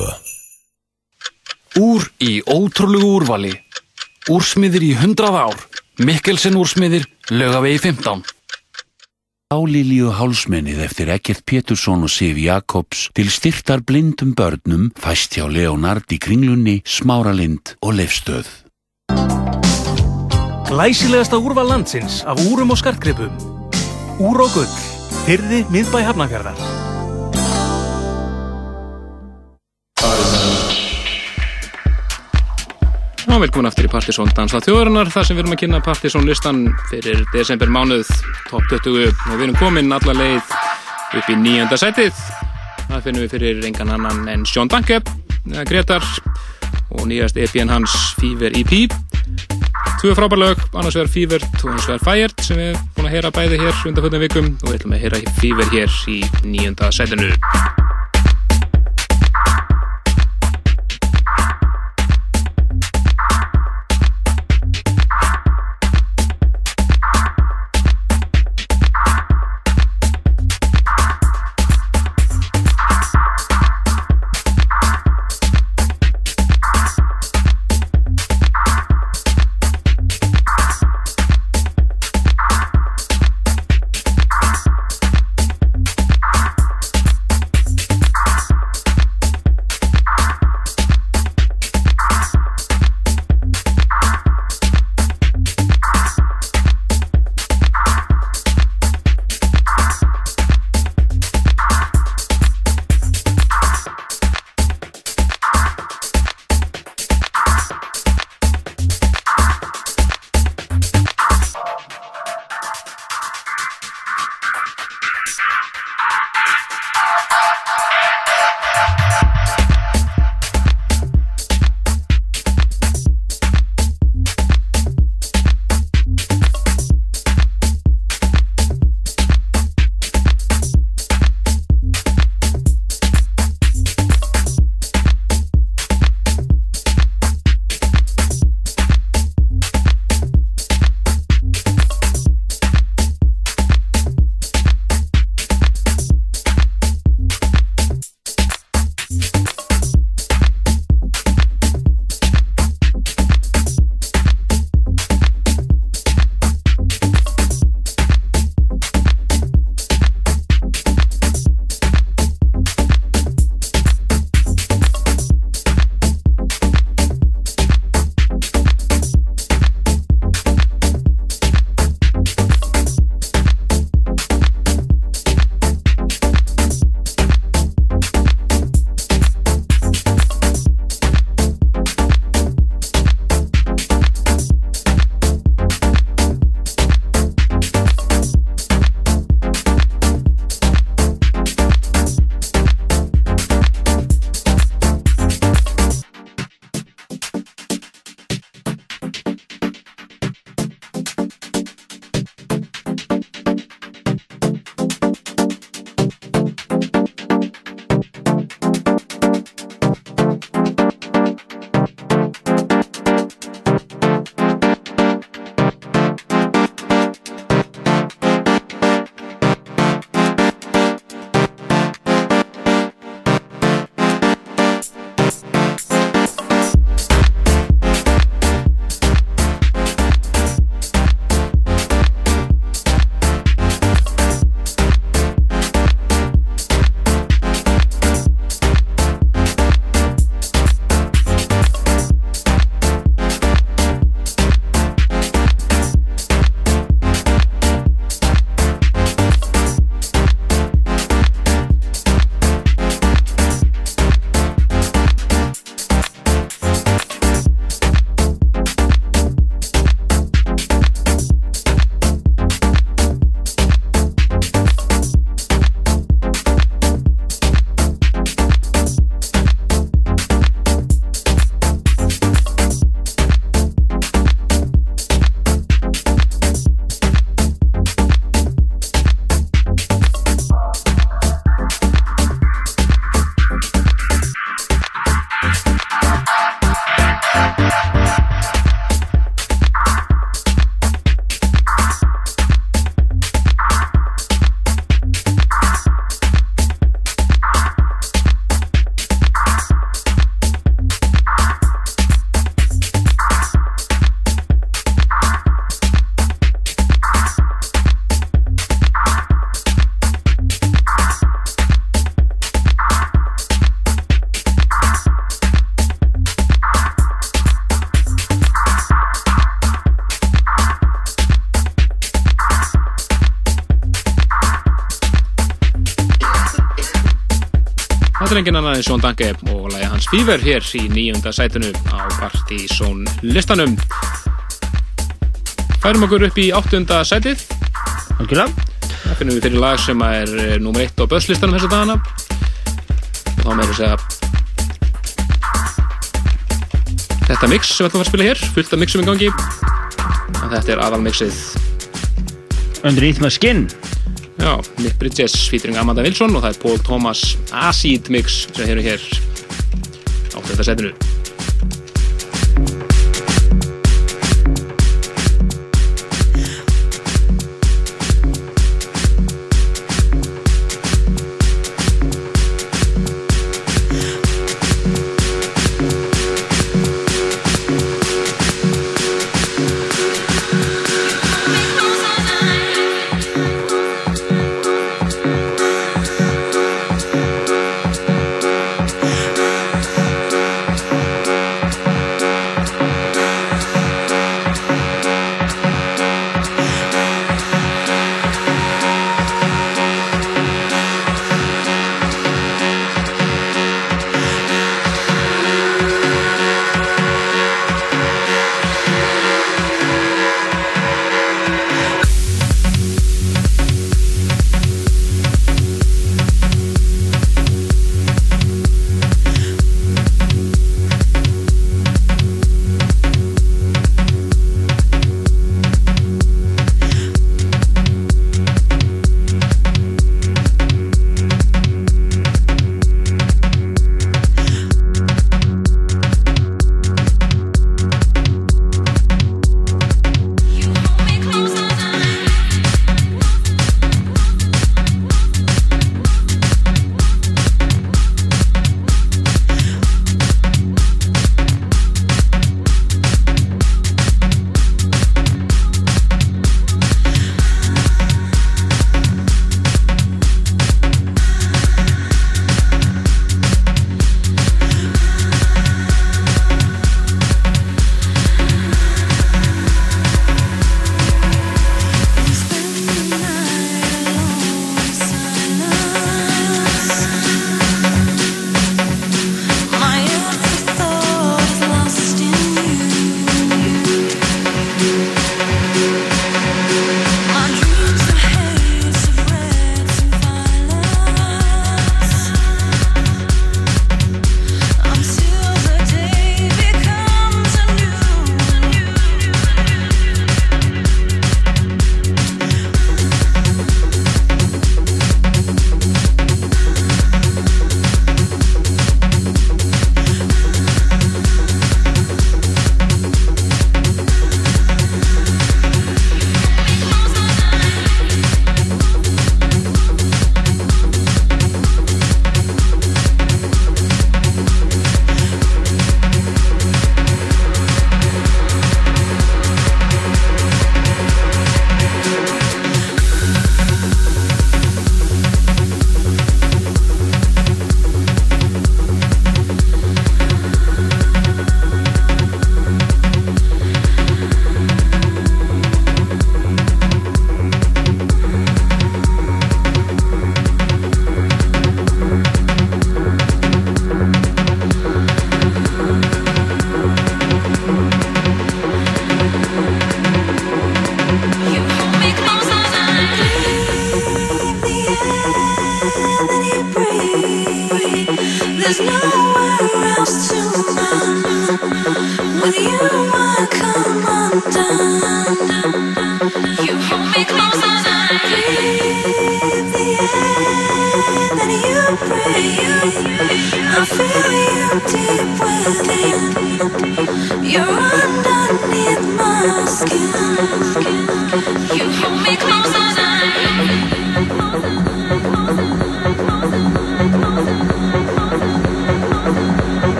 Úr í ótrúlegu úrvali. Úrsmiðir í 100 ár. Mikkelsen úrsmiðir, laugavegi 15. Álilíu hálsmennið eftir Ekkert Pétursson og Sif Jakobs til styrtar blindum börnum fæst hjá Leonard í kringlunni, Smáralind og Leifstöð. Glæsilegasta úrval landsins af úrum og skartgripum. Úr og gull. Fyrði miðbæ hafnafjörðar. Já, velkomin aftur í Partisón Dansa þjóðarinnar þar sem við erum að kynna Partisón listan fyrir desember mánuð top 20 og við erum komin alla leið upp í nýjönda setið það finnum við fyrir engan annan en Sjón Danke Gretar og nýjast EP-n hans Fever EP Tvö frábær lög, annars vegar Fever og annars vegar Fired sem við erum búin að heyra bæði hér undan fötum vikum. Og við ætlum að heyra Fever hér í nýjönda setinu En Sjón Danke og lægi hans Fever hér í nýjunda sætinu á Partizón listanum. Færum okkur upp í áttunda sætið. Algjörlega. Það finnum við fyrir lag sem er eh, nummer eitt á börslistanum þessa dagana. Og þá meður segja þetta mix sem við ætlum að spila hér, fullt af mixum í gangi. Þetta er aðalmixið. Underneath my skin. Já, Nick Bridges featuring Amanda Wilson og það er Paul Thomas Acid Mix sem hefur hér á þetta setinu.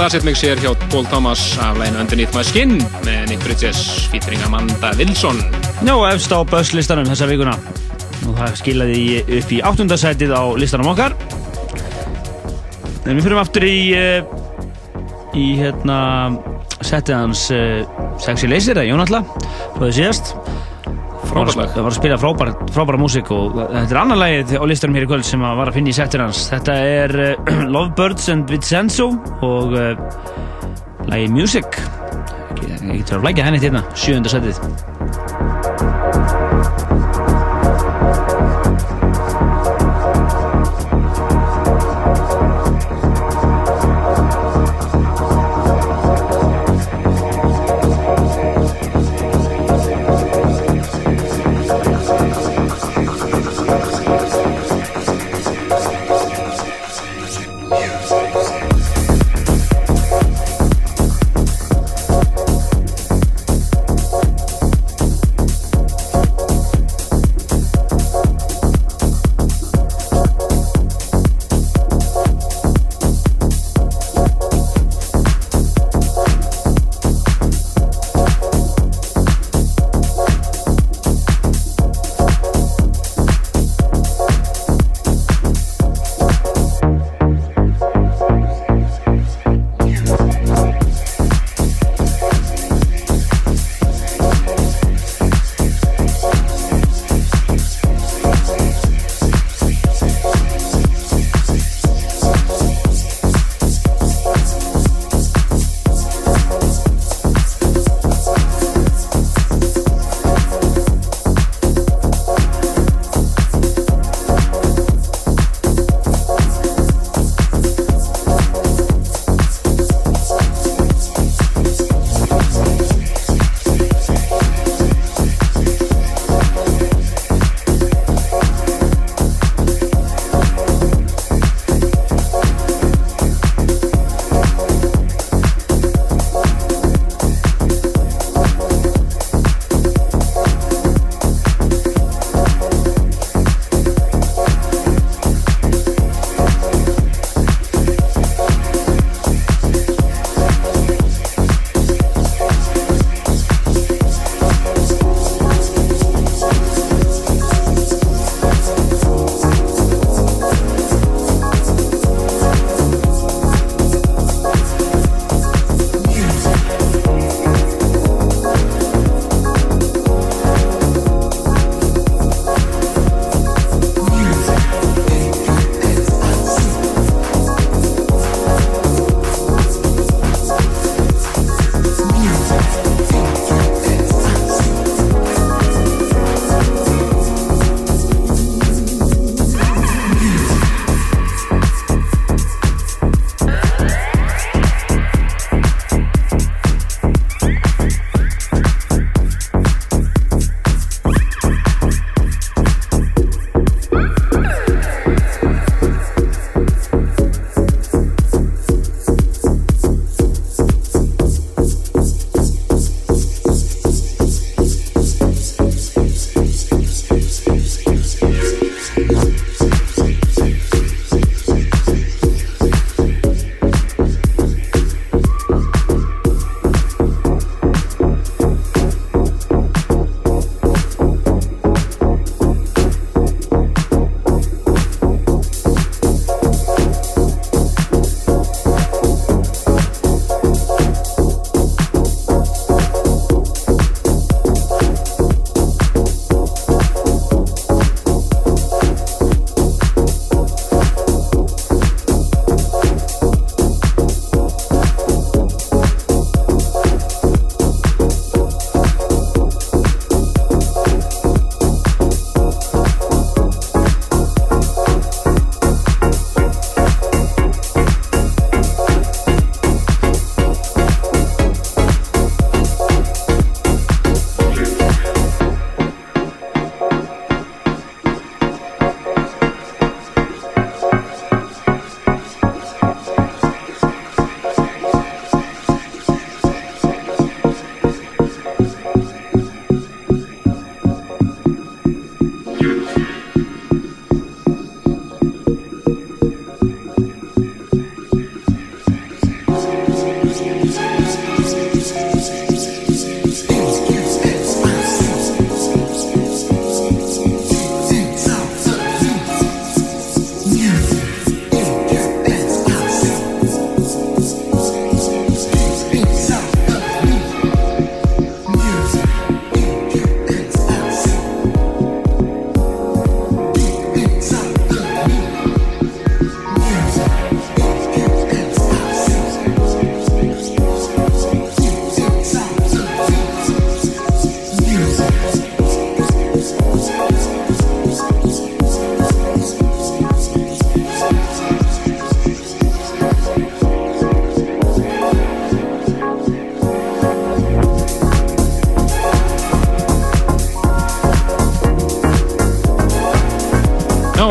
Frábært asset mix er hjá Paul Thomas af læginu Underneath My Skin með Nick Bridges featuring Amanda Wilson. Já, efst á börslistanum þessa vikuna. Og það skilaði í- upp í áttundasætið á listanum okkar. En við fyrir aftur í, eh, í hérna, setið hans uh, Sexy Laser, eða Jónatla, frá því síðast. Frábært. Það var að spila frábæra, frábæra músík og þetta er annar lagið á listanum hér í kvöld sem að var að finna í setið hans. Þetta er uh, Lovebirds and Vincenzo og uh, lagið Music. Ég get verið að flækja henni hérna, sjöunda setið.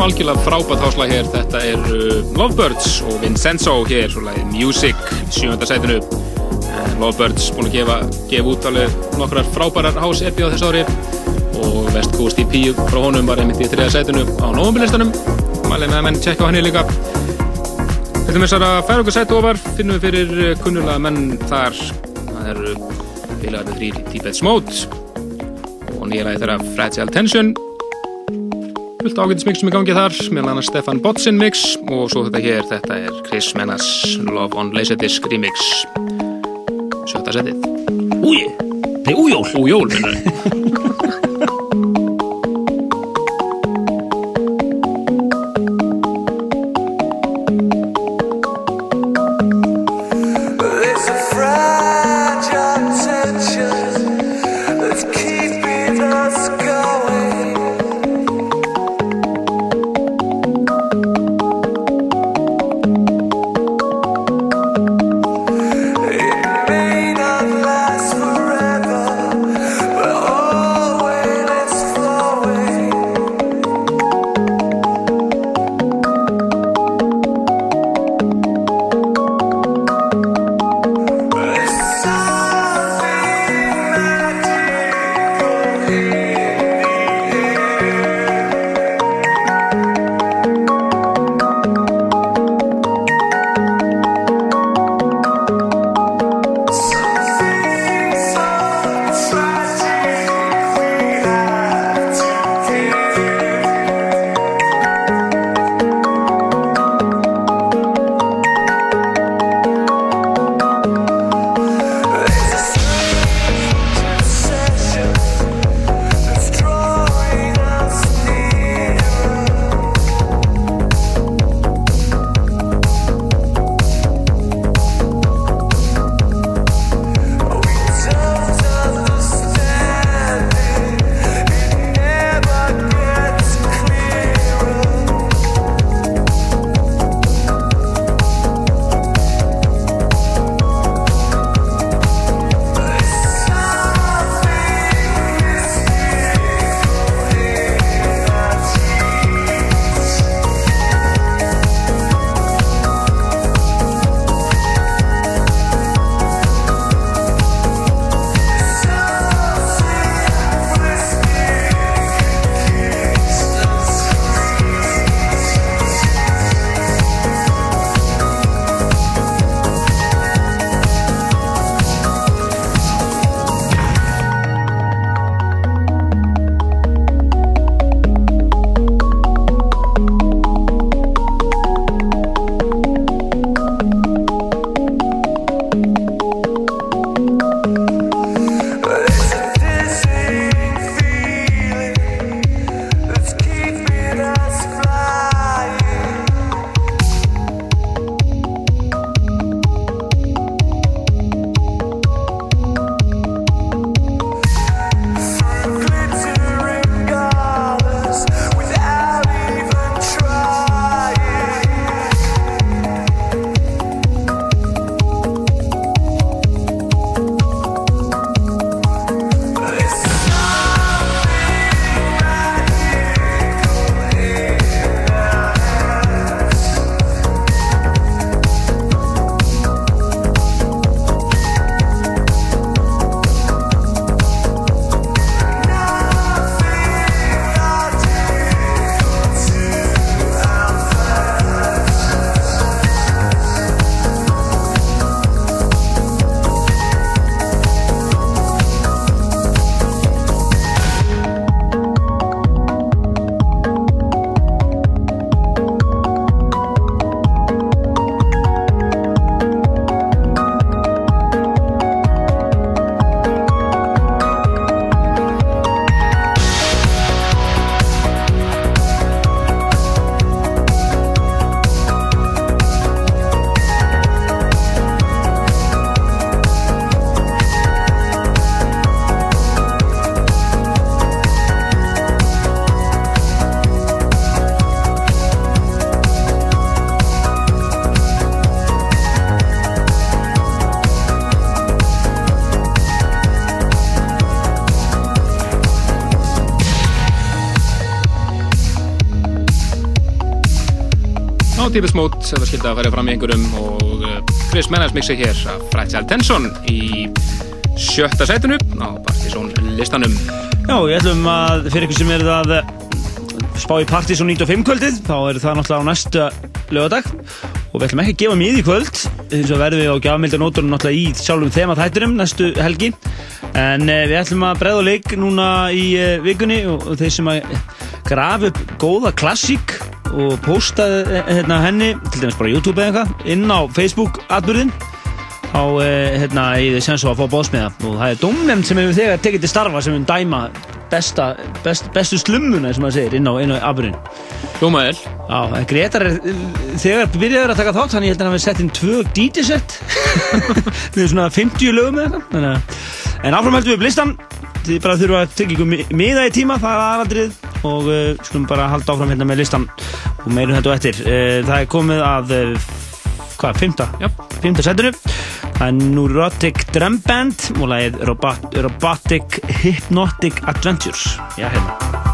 Algjörlega frábært háslag hér. Þetta er uh, Lovebirds og Vincenzo hér, svo lagið Music, sjönda sætinu. Uh, Lovebirds búin að gefa, gefa út alveg nokkrar frábærar hás-epi á þessu ári og West Coast EP frá honum var einmitt í þriða sætinu á Nóvumbilistanum. Mælið með að menn tjekka á henni líka. Þetta með þessar að færa okkur sætu ofar finnum við fyrir uh, kunnulega menn þar. Það eru félagarnir þrýr Tibet Smót og nýja lagi þeirra Fragile Tension fullt ágætis mix sem er gangið þar meðal annars Stefan Botsin mix og svo þetta hér, þetta er Chris Menas Love on Laserdisc remix. Sjötta setið. Úi, það er újól Újól, minnur típist mót þetta skildi að fara fram í einhverjum og uh, Chris Mennes mixi hér af Fragile Tension í sjötta sætinu á Partizón listanum. Já, ég ætlum að fyrir ykkur sem er að eh, spá í Partizón 95 kvöldið þá er það náttúrulega á næsta lögadag og við ætlum ekki að gefa mið í kvöld eins og verðum við á gjafmildanóttunum náttúrulega í sjálfum þema þættinum næstu helgi. En uh, við ætlum að bregða á leik núna í vikunni og, þeir sem að grafa upp góða klassík og posta uh, hérna, henni til dæmis bara YouTube eða eitthvað inn á Facebook atbyrðin þá uh, hérna, ég þið sem svo að fá bóðsmiða og það er domnefnd sem hefur þegar tekið til starfa sem við dæma besta, best, bestu slummuna sem maður segir inn á, á atbyrðin Hljómaðil Já, Gretar er þegar byrjaður að taka þátt þannig að hann hafi sett inn tvö DJ-sett við svona 50 lögum eða eitthvað En áfram heldum við blistan Þið bara þurfa að tekja ykkur miða í tíma Það er aðaldrið Og uh, skulum bara halda áfram hérna með listan Og meirum þetta og eftir. Uh, Það er komið að uh, Hvað, fymta? Já. Fymta setinu Það er Neurotic Drum Band Og lagið Robot, Robotic Hypnotic Adventures. Já, hérna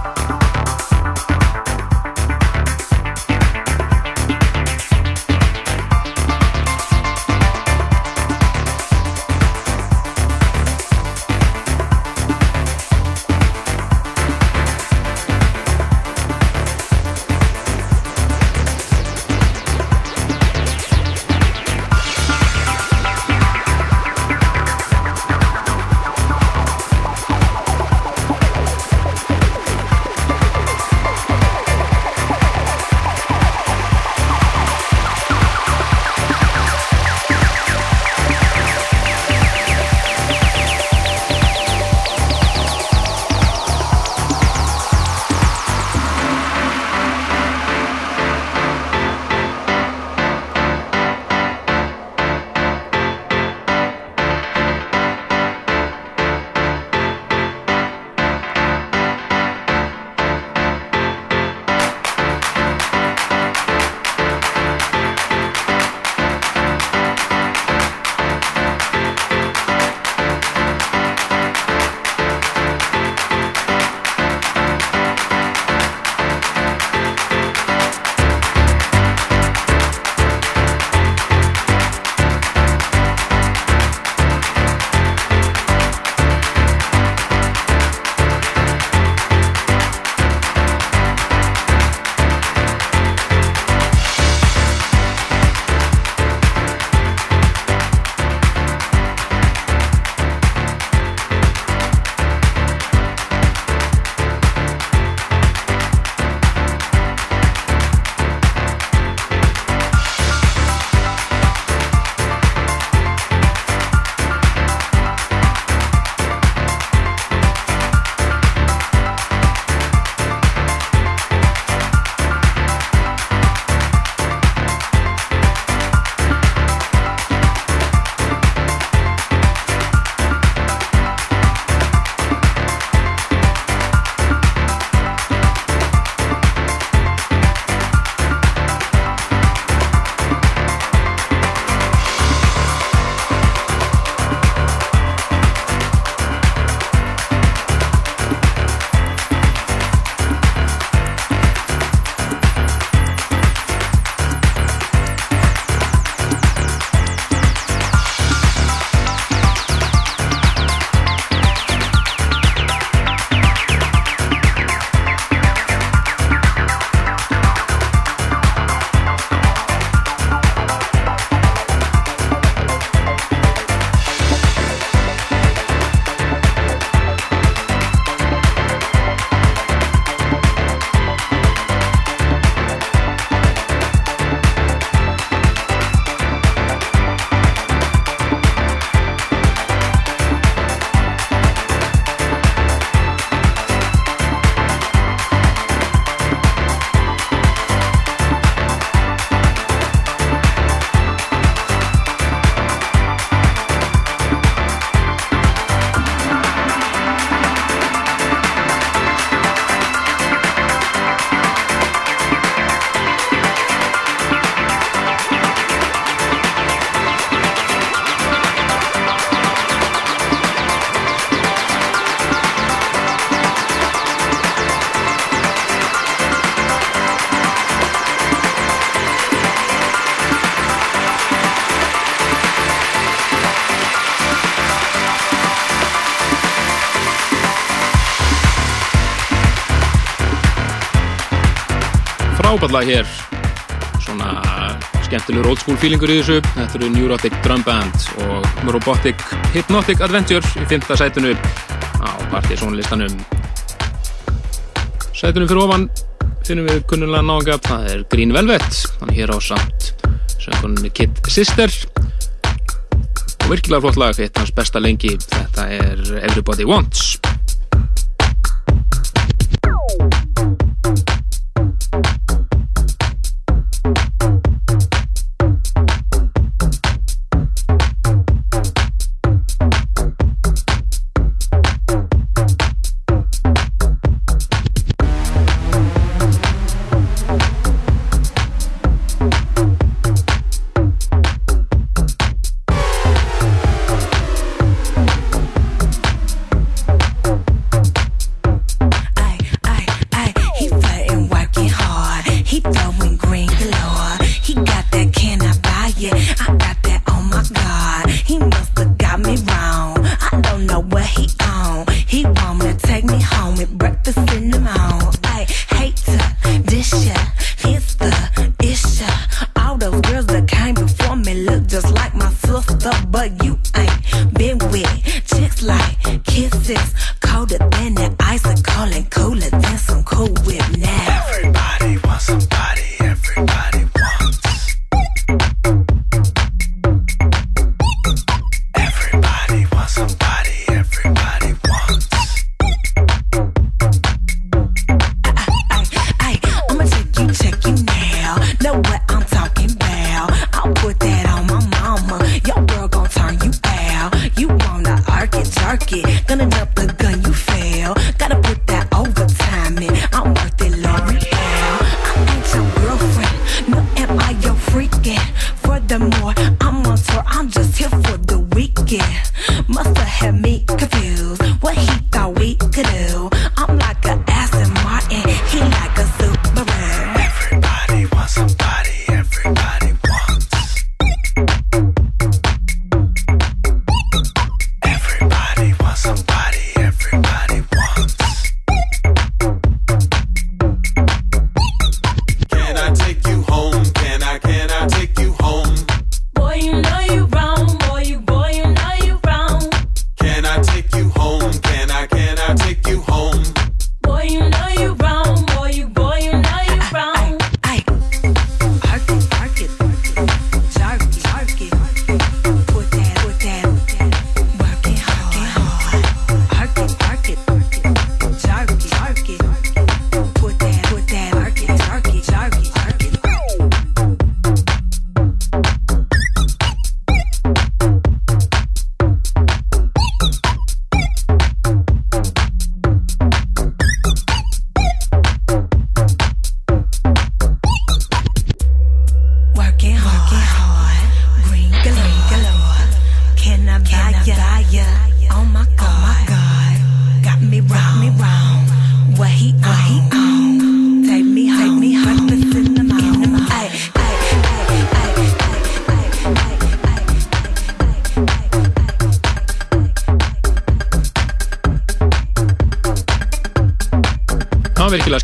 frábært hér. Svona skemmtilegur old school feelingur í þessu. Þetta eru Neurotic Drum Band og Robotic Hypnotic Adventure í fymta sætinu á partysónlistanum. Sætinu fyrir ofan finnum við kunnulega nága það er Green Velvet. Hann er hér á samt söngunni Kid Sister. Og virkilega flott lag hitt hans besta lengi. Þetta er Everybody Wants.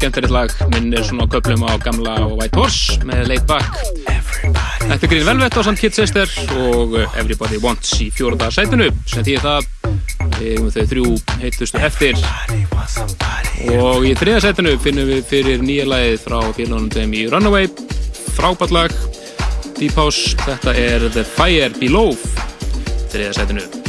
skemmtilegt lag. Minn er svona köplum á gamla og White Horse með Laid Back Þetta er Green Velvet á samt Kid Sister og eh, Everybody Wants í fjóranda sætinu. Sem því það. Um þau þrjú heitustu eftir. Og í þriða sætinu finnum við fyrir nýja lagið frá félagandum í Runaway. Frábært lag. Deep House, þetta er The Fire Below. Þriða sætinu.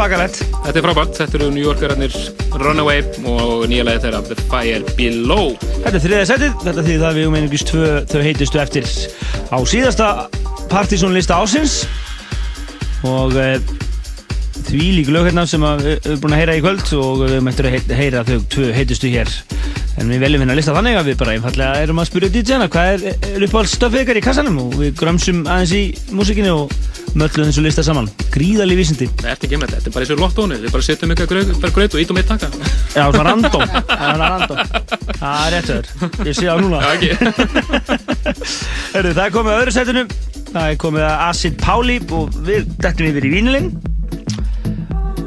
Þetta svakalegt. Þetta er frábært, þetta eru New Yorkerarnir Runaway og nýja lagi þeirra The Fire Below. Þetta er þriðja setið, þetta þýðir það að við um einungis tvö þau heitustu eftir á síðasta partysónlista ásins og e, því líku lög hérna sem við erum búin að heyra í kvöld og við eftir að heyra þau tvö heitustu hér. En við veljum hérna að lista þannig að við bara einfallega erum að spyrja DJ-na hvað er, uppáhalds stöfið ykkar í kassanum? Og við grömsum aðeins í músikinni og möllum þessu lista saman gríðalí vísindi. Það ert ekki með þetta, þetta er bara eins og lottónu Við bara setjum eitthvað graut og ítum eitt taka. Já, Það er random. Það er rétt öður Ég sé á núna. Já, ekki. Herru, það er komið að öðru setinu. Það er komið að Acid Pauli og við dettum yfir í vínilinn.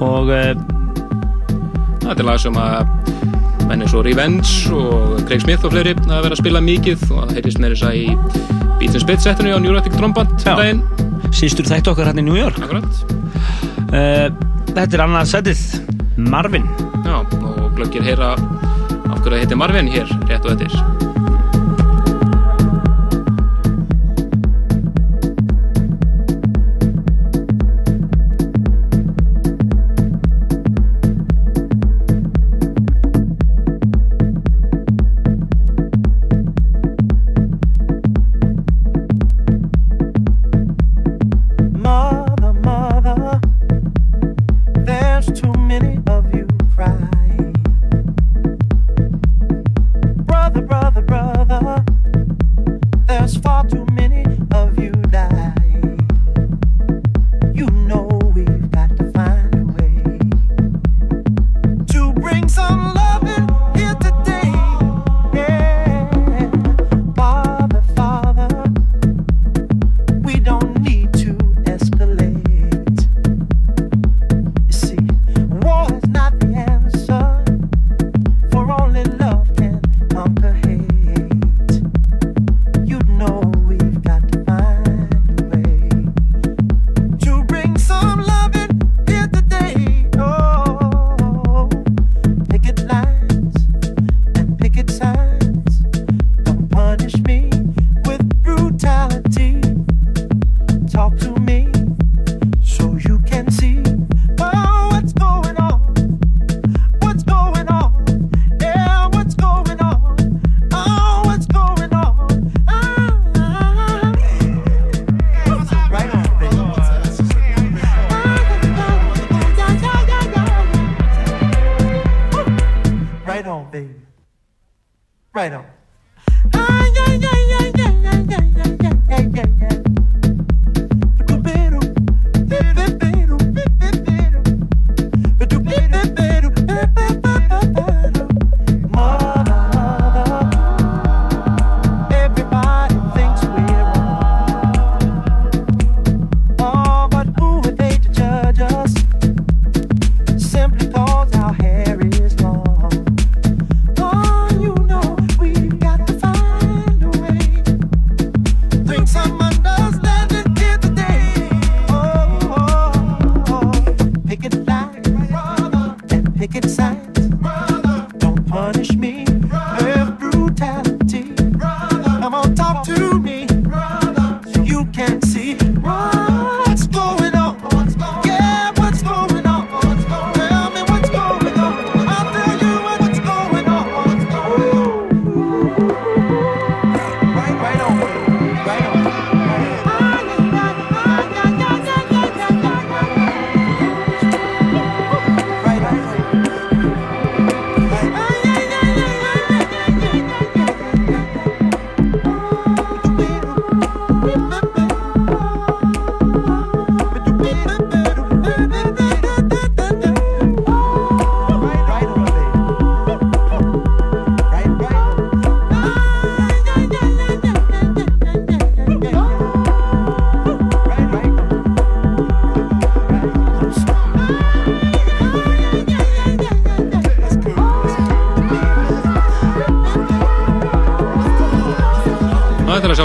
Og uh, Þetta er lag sem að menn eins og Revenge og Craig Smith og fleiri að vera að spila mikið og það heyrðist með þess að í Beats and Spit setinu á Neurotic Tromband Já. daginn sístur þættu okkar hann í New York. Uh, Þetta er annað setið Marvin. Já, og glöggir heyra af hverju það heitir Marvin hér rétt og eftir. Mother,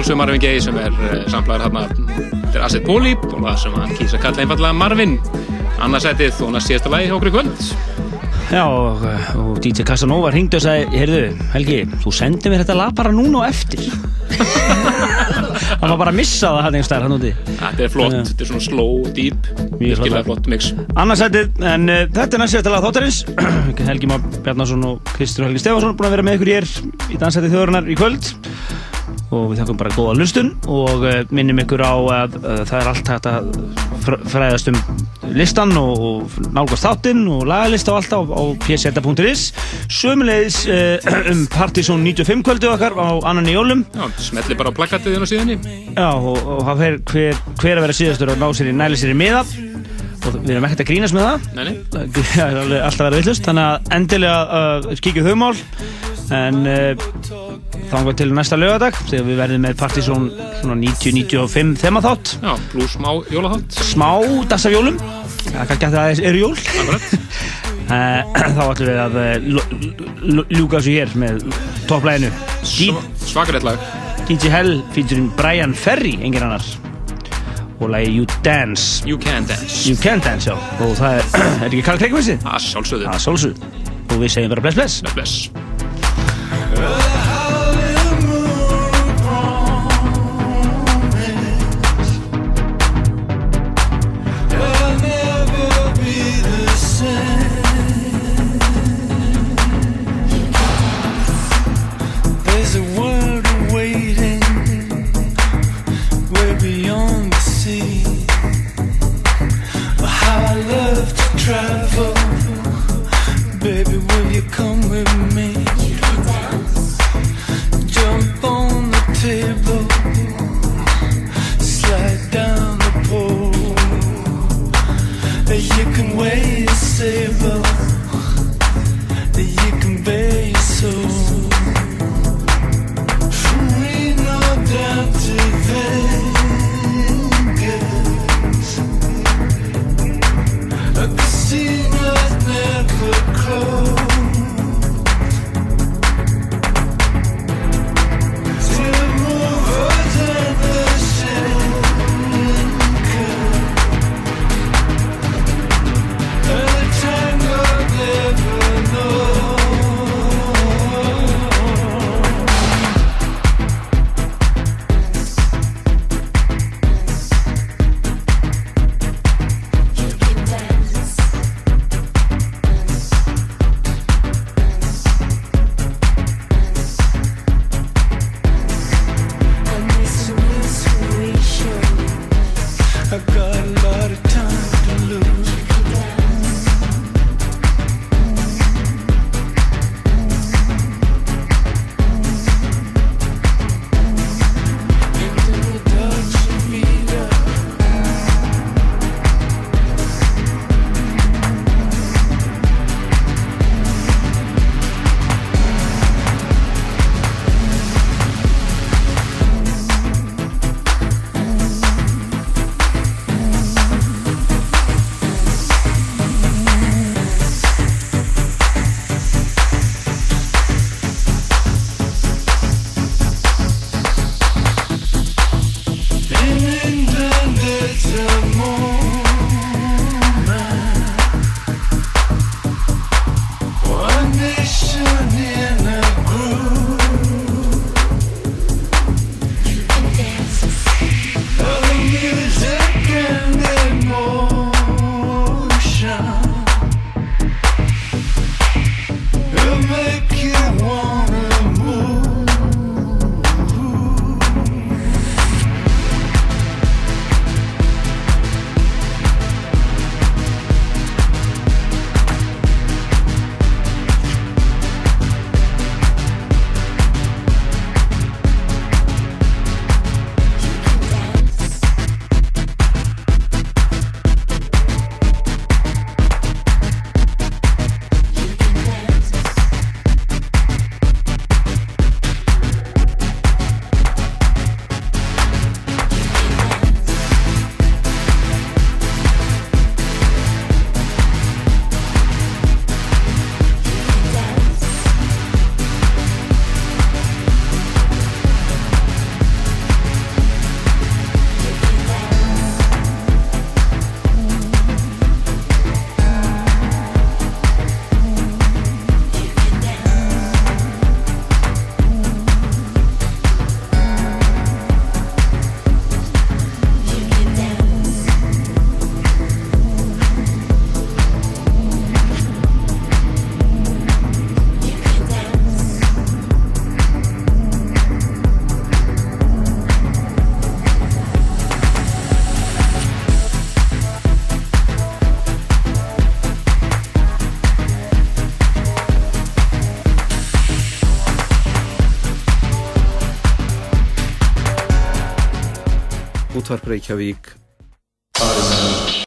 Sjálfsögum Marvin Gaye sem er uh, samflaður hérna er Acid Poly og það sem hann kýsa að kalla einfallega Marvin. Annarsætið og næst síðasta lagi hjá okkur í kvöld. Já, og, og DJ Casanova ringdi og sagði, heyrðu, Helgi, þú sendir mér þetta lag bara núna og eftir. Hann var bara að missa það hann einhverstaðar hann úti. Þetta er flott, þetta er svona slow, deep Virkilega flott mix. Annarsætið, en uh, þetta er næst eftir lag þáttarins. Helgi Már Bjarnason og Kristur Helgi Stefansson búin að vera með ykkur hér í dansætið þjóðurinnar í kvöld og við þakkum bara góða hlustun og uh, minnum ykkur á að uh, það er allt hægt að fr- fræðast um listan og, og nálgast þáttinn og lagalista og allt á, á pseta.is sömulegis uh, um Partizón 95 kvöldu okkar á annan í jólum. Já, smelli bara á plakatið inn á síðunni Já, og, og það fer hver, hver að vera síðastur að ná sér í næli sér í miða. Og við erum ekkert að grínast með það. Nei, nei. það er alltaf að vera villust þannig að endilega uh, kíkju þau mál en uh, þangað til næsta lögadag þegar við verðum með svona 90-95 þema þátt Já, pluss smá jólaþátt. Smá dags af jólum það er kannski að það eru jól. Eh, þá ætlum við að l- ljúka þessu hér með topplæginu. Svakarett lag. DJ Hell featuring Brian Ferry engin annar. Og lagi You Dance. You Can Dance. You Can Dance, já. Og það er, er ekki Karl Kreikvissi? Það sjálfsögðu. Það sjálfsögðu. Og við segjum bara bless bless. Bless bless Útvarp Reykjavík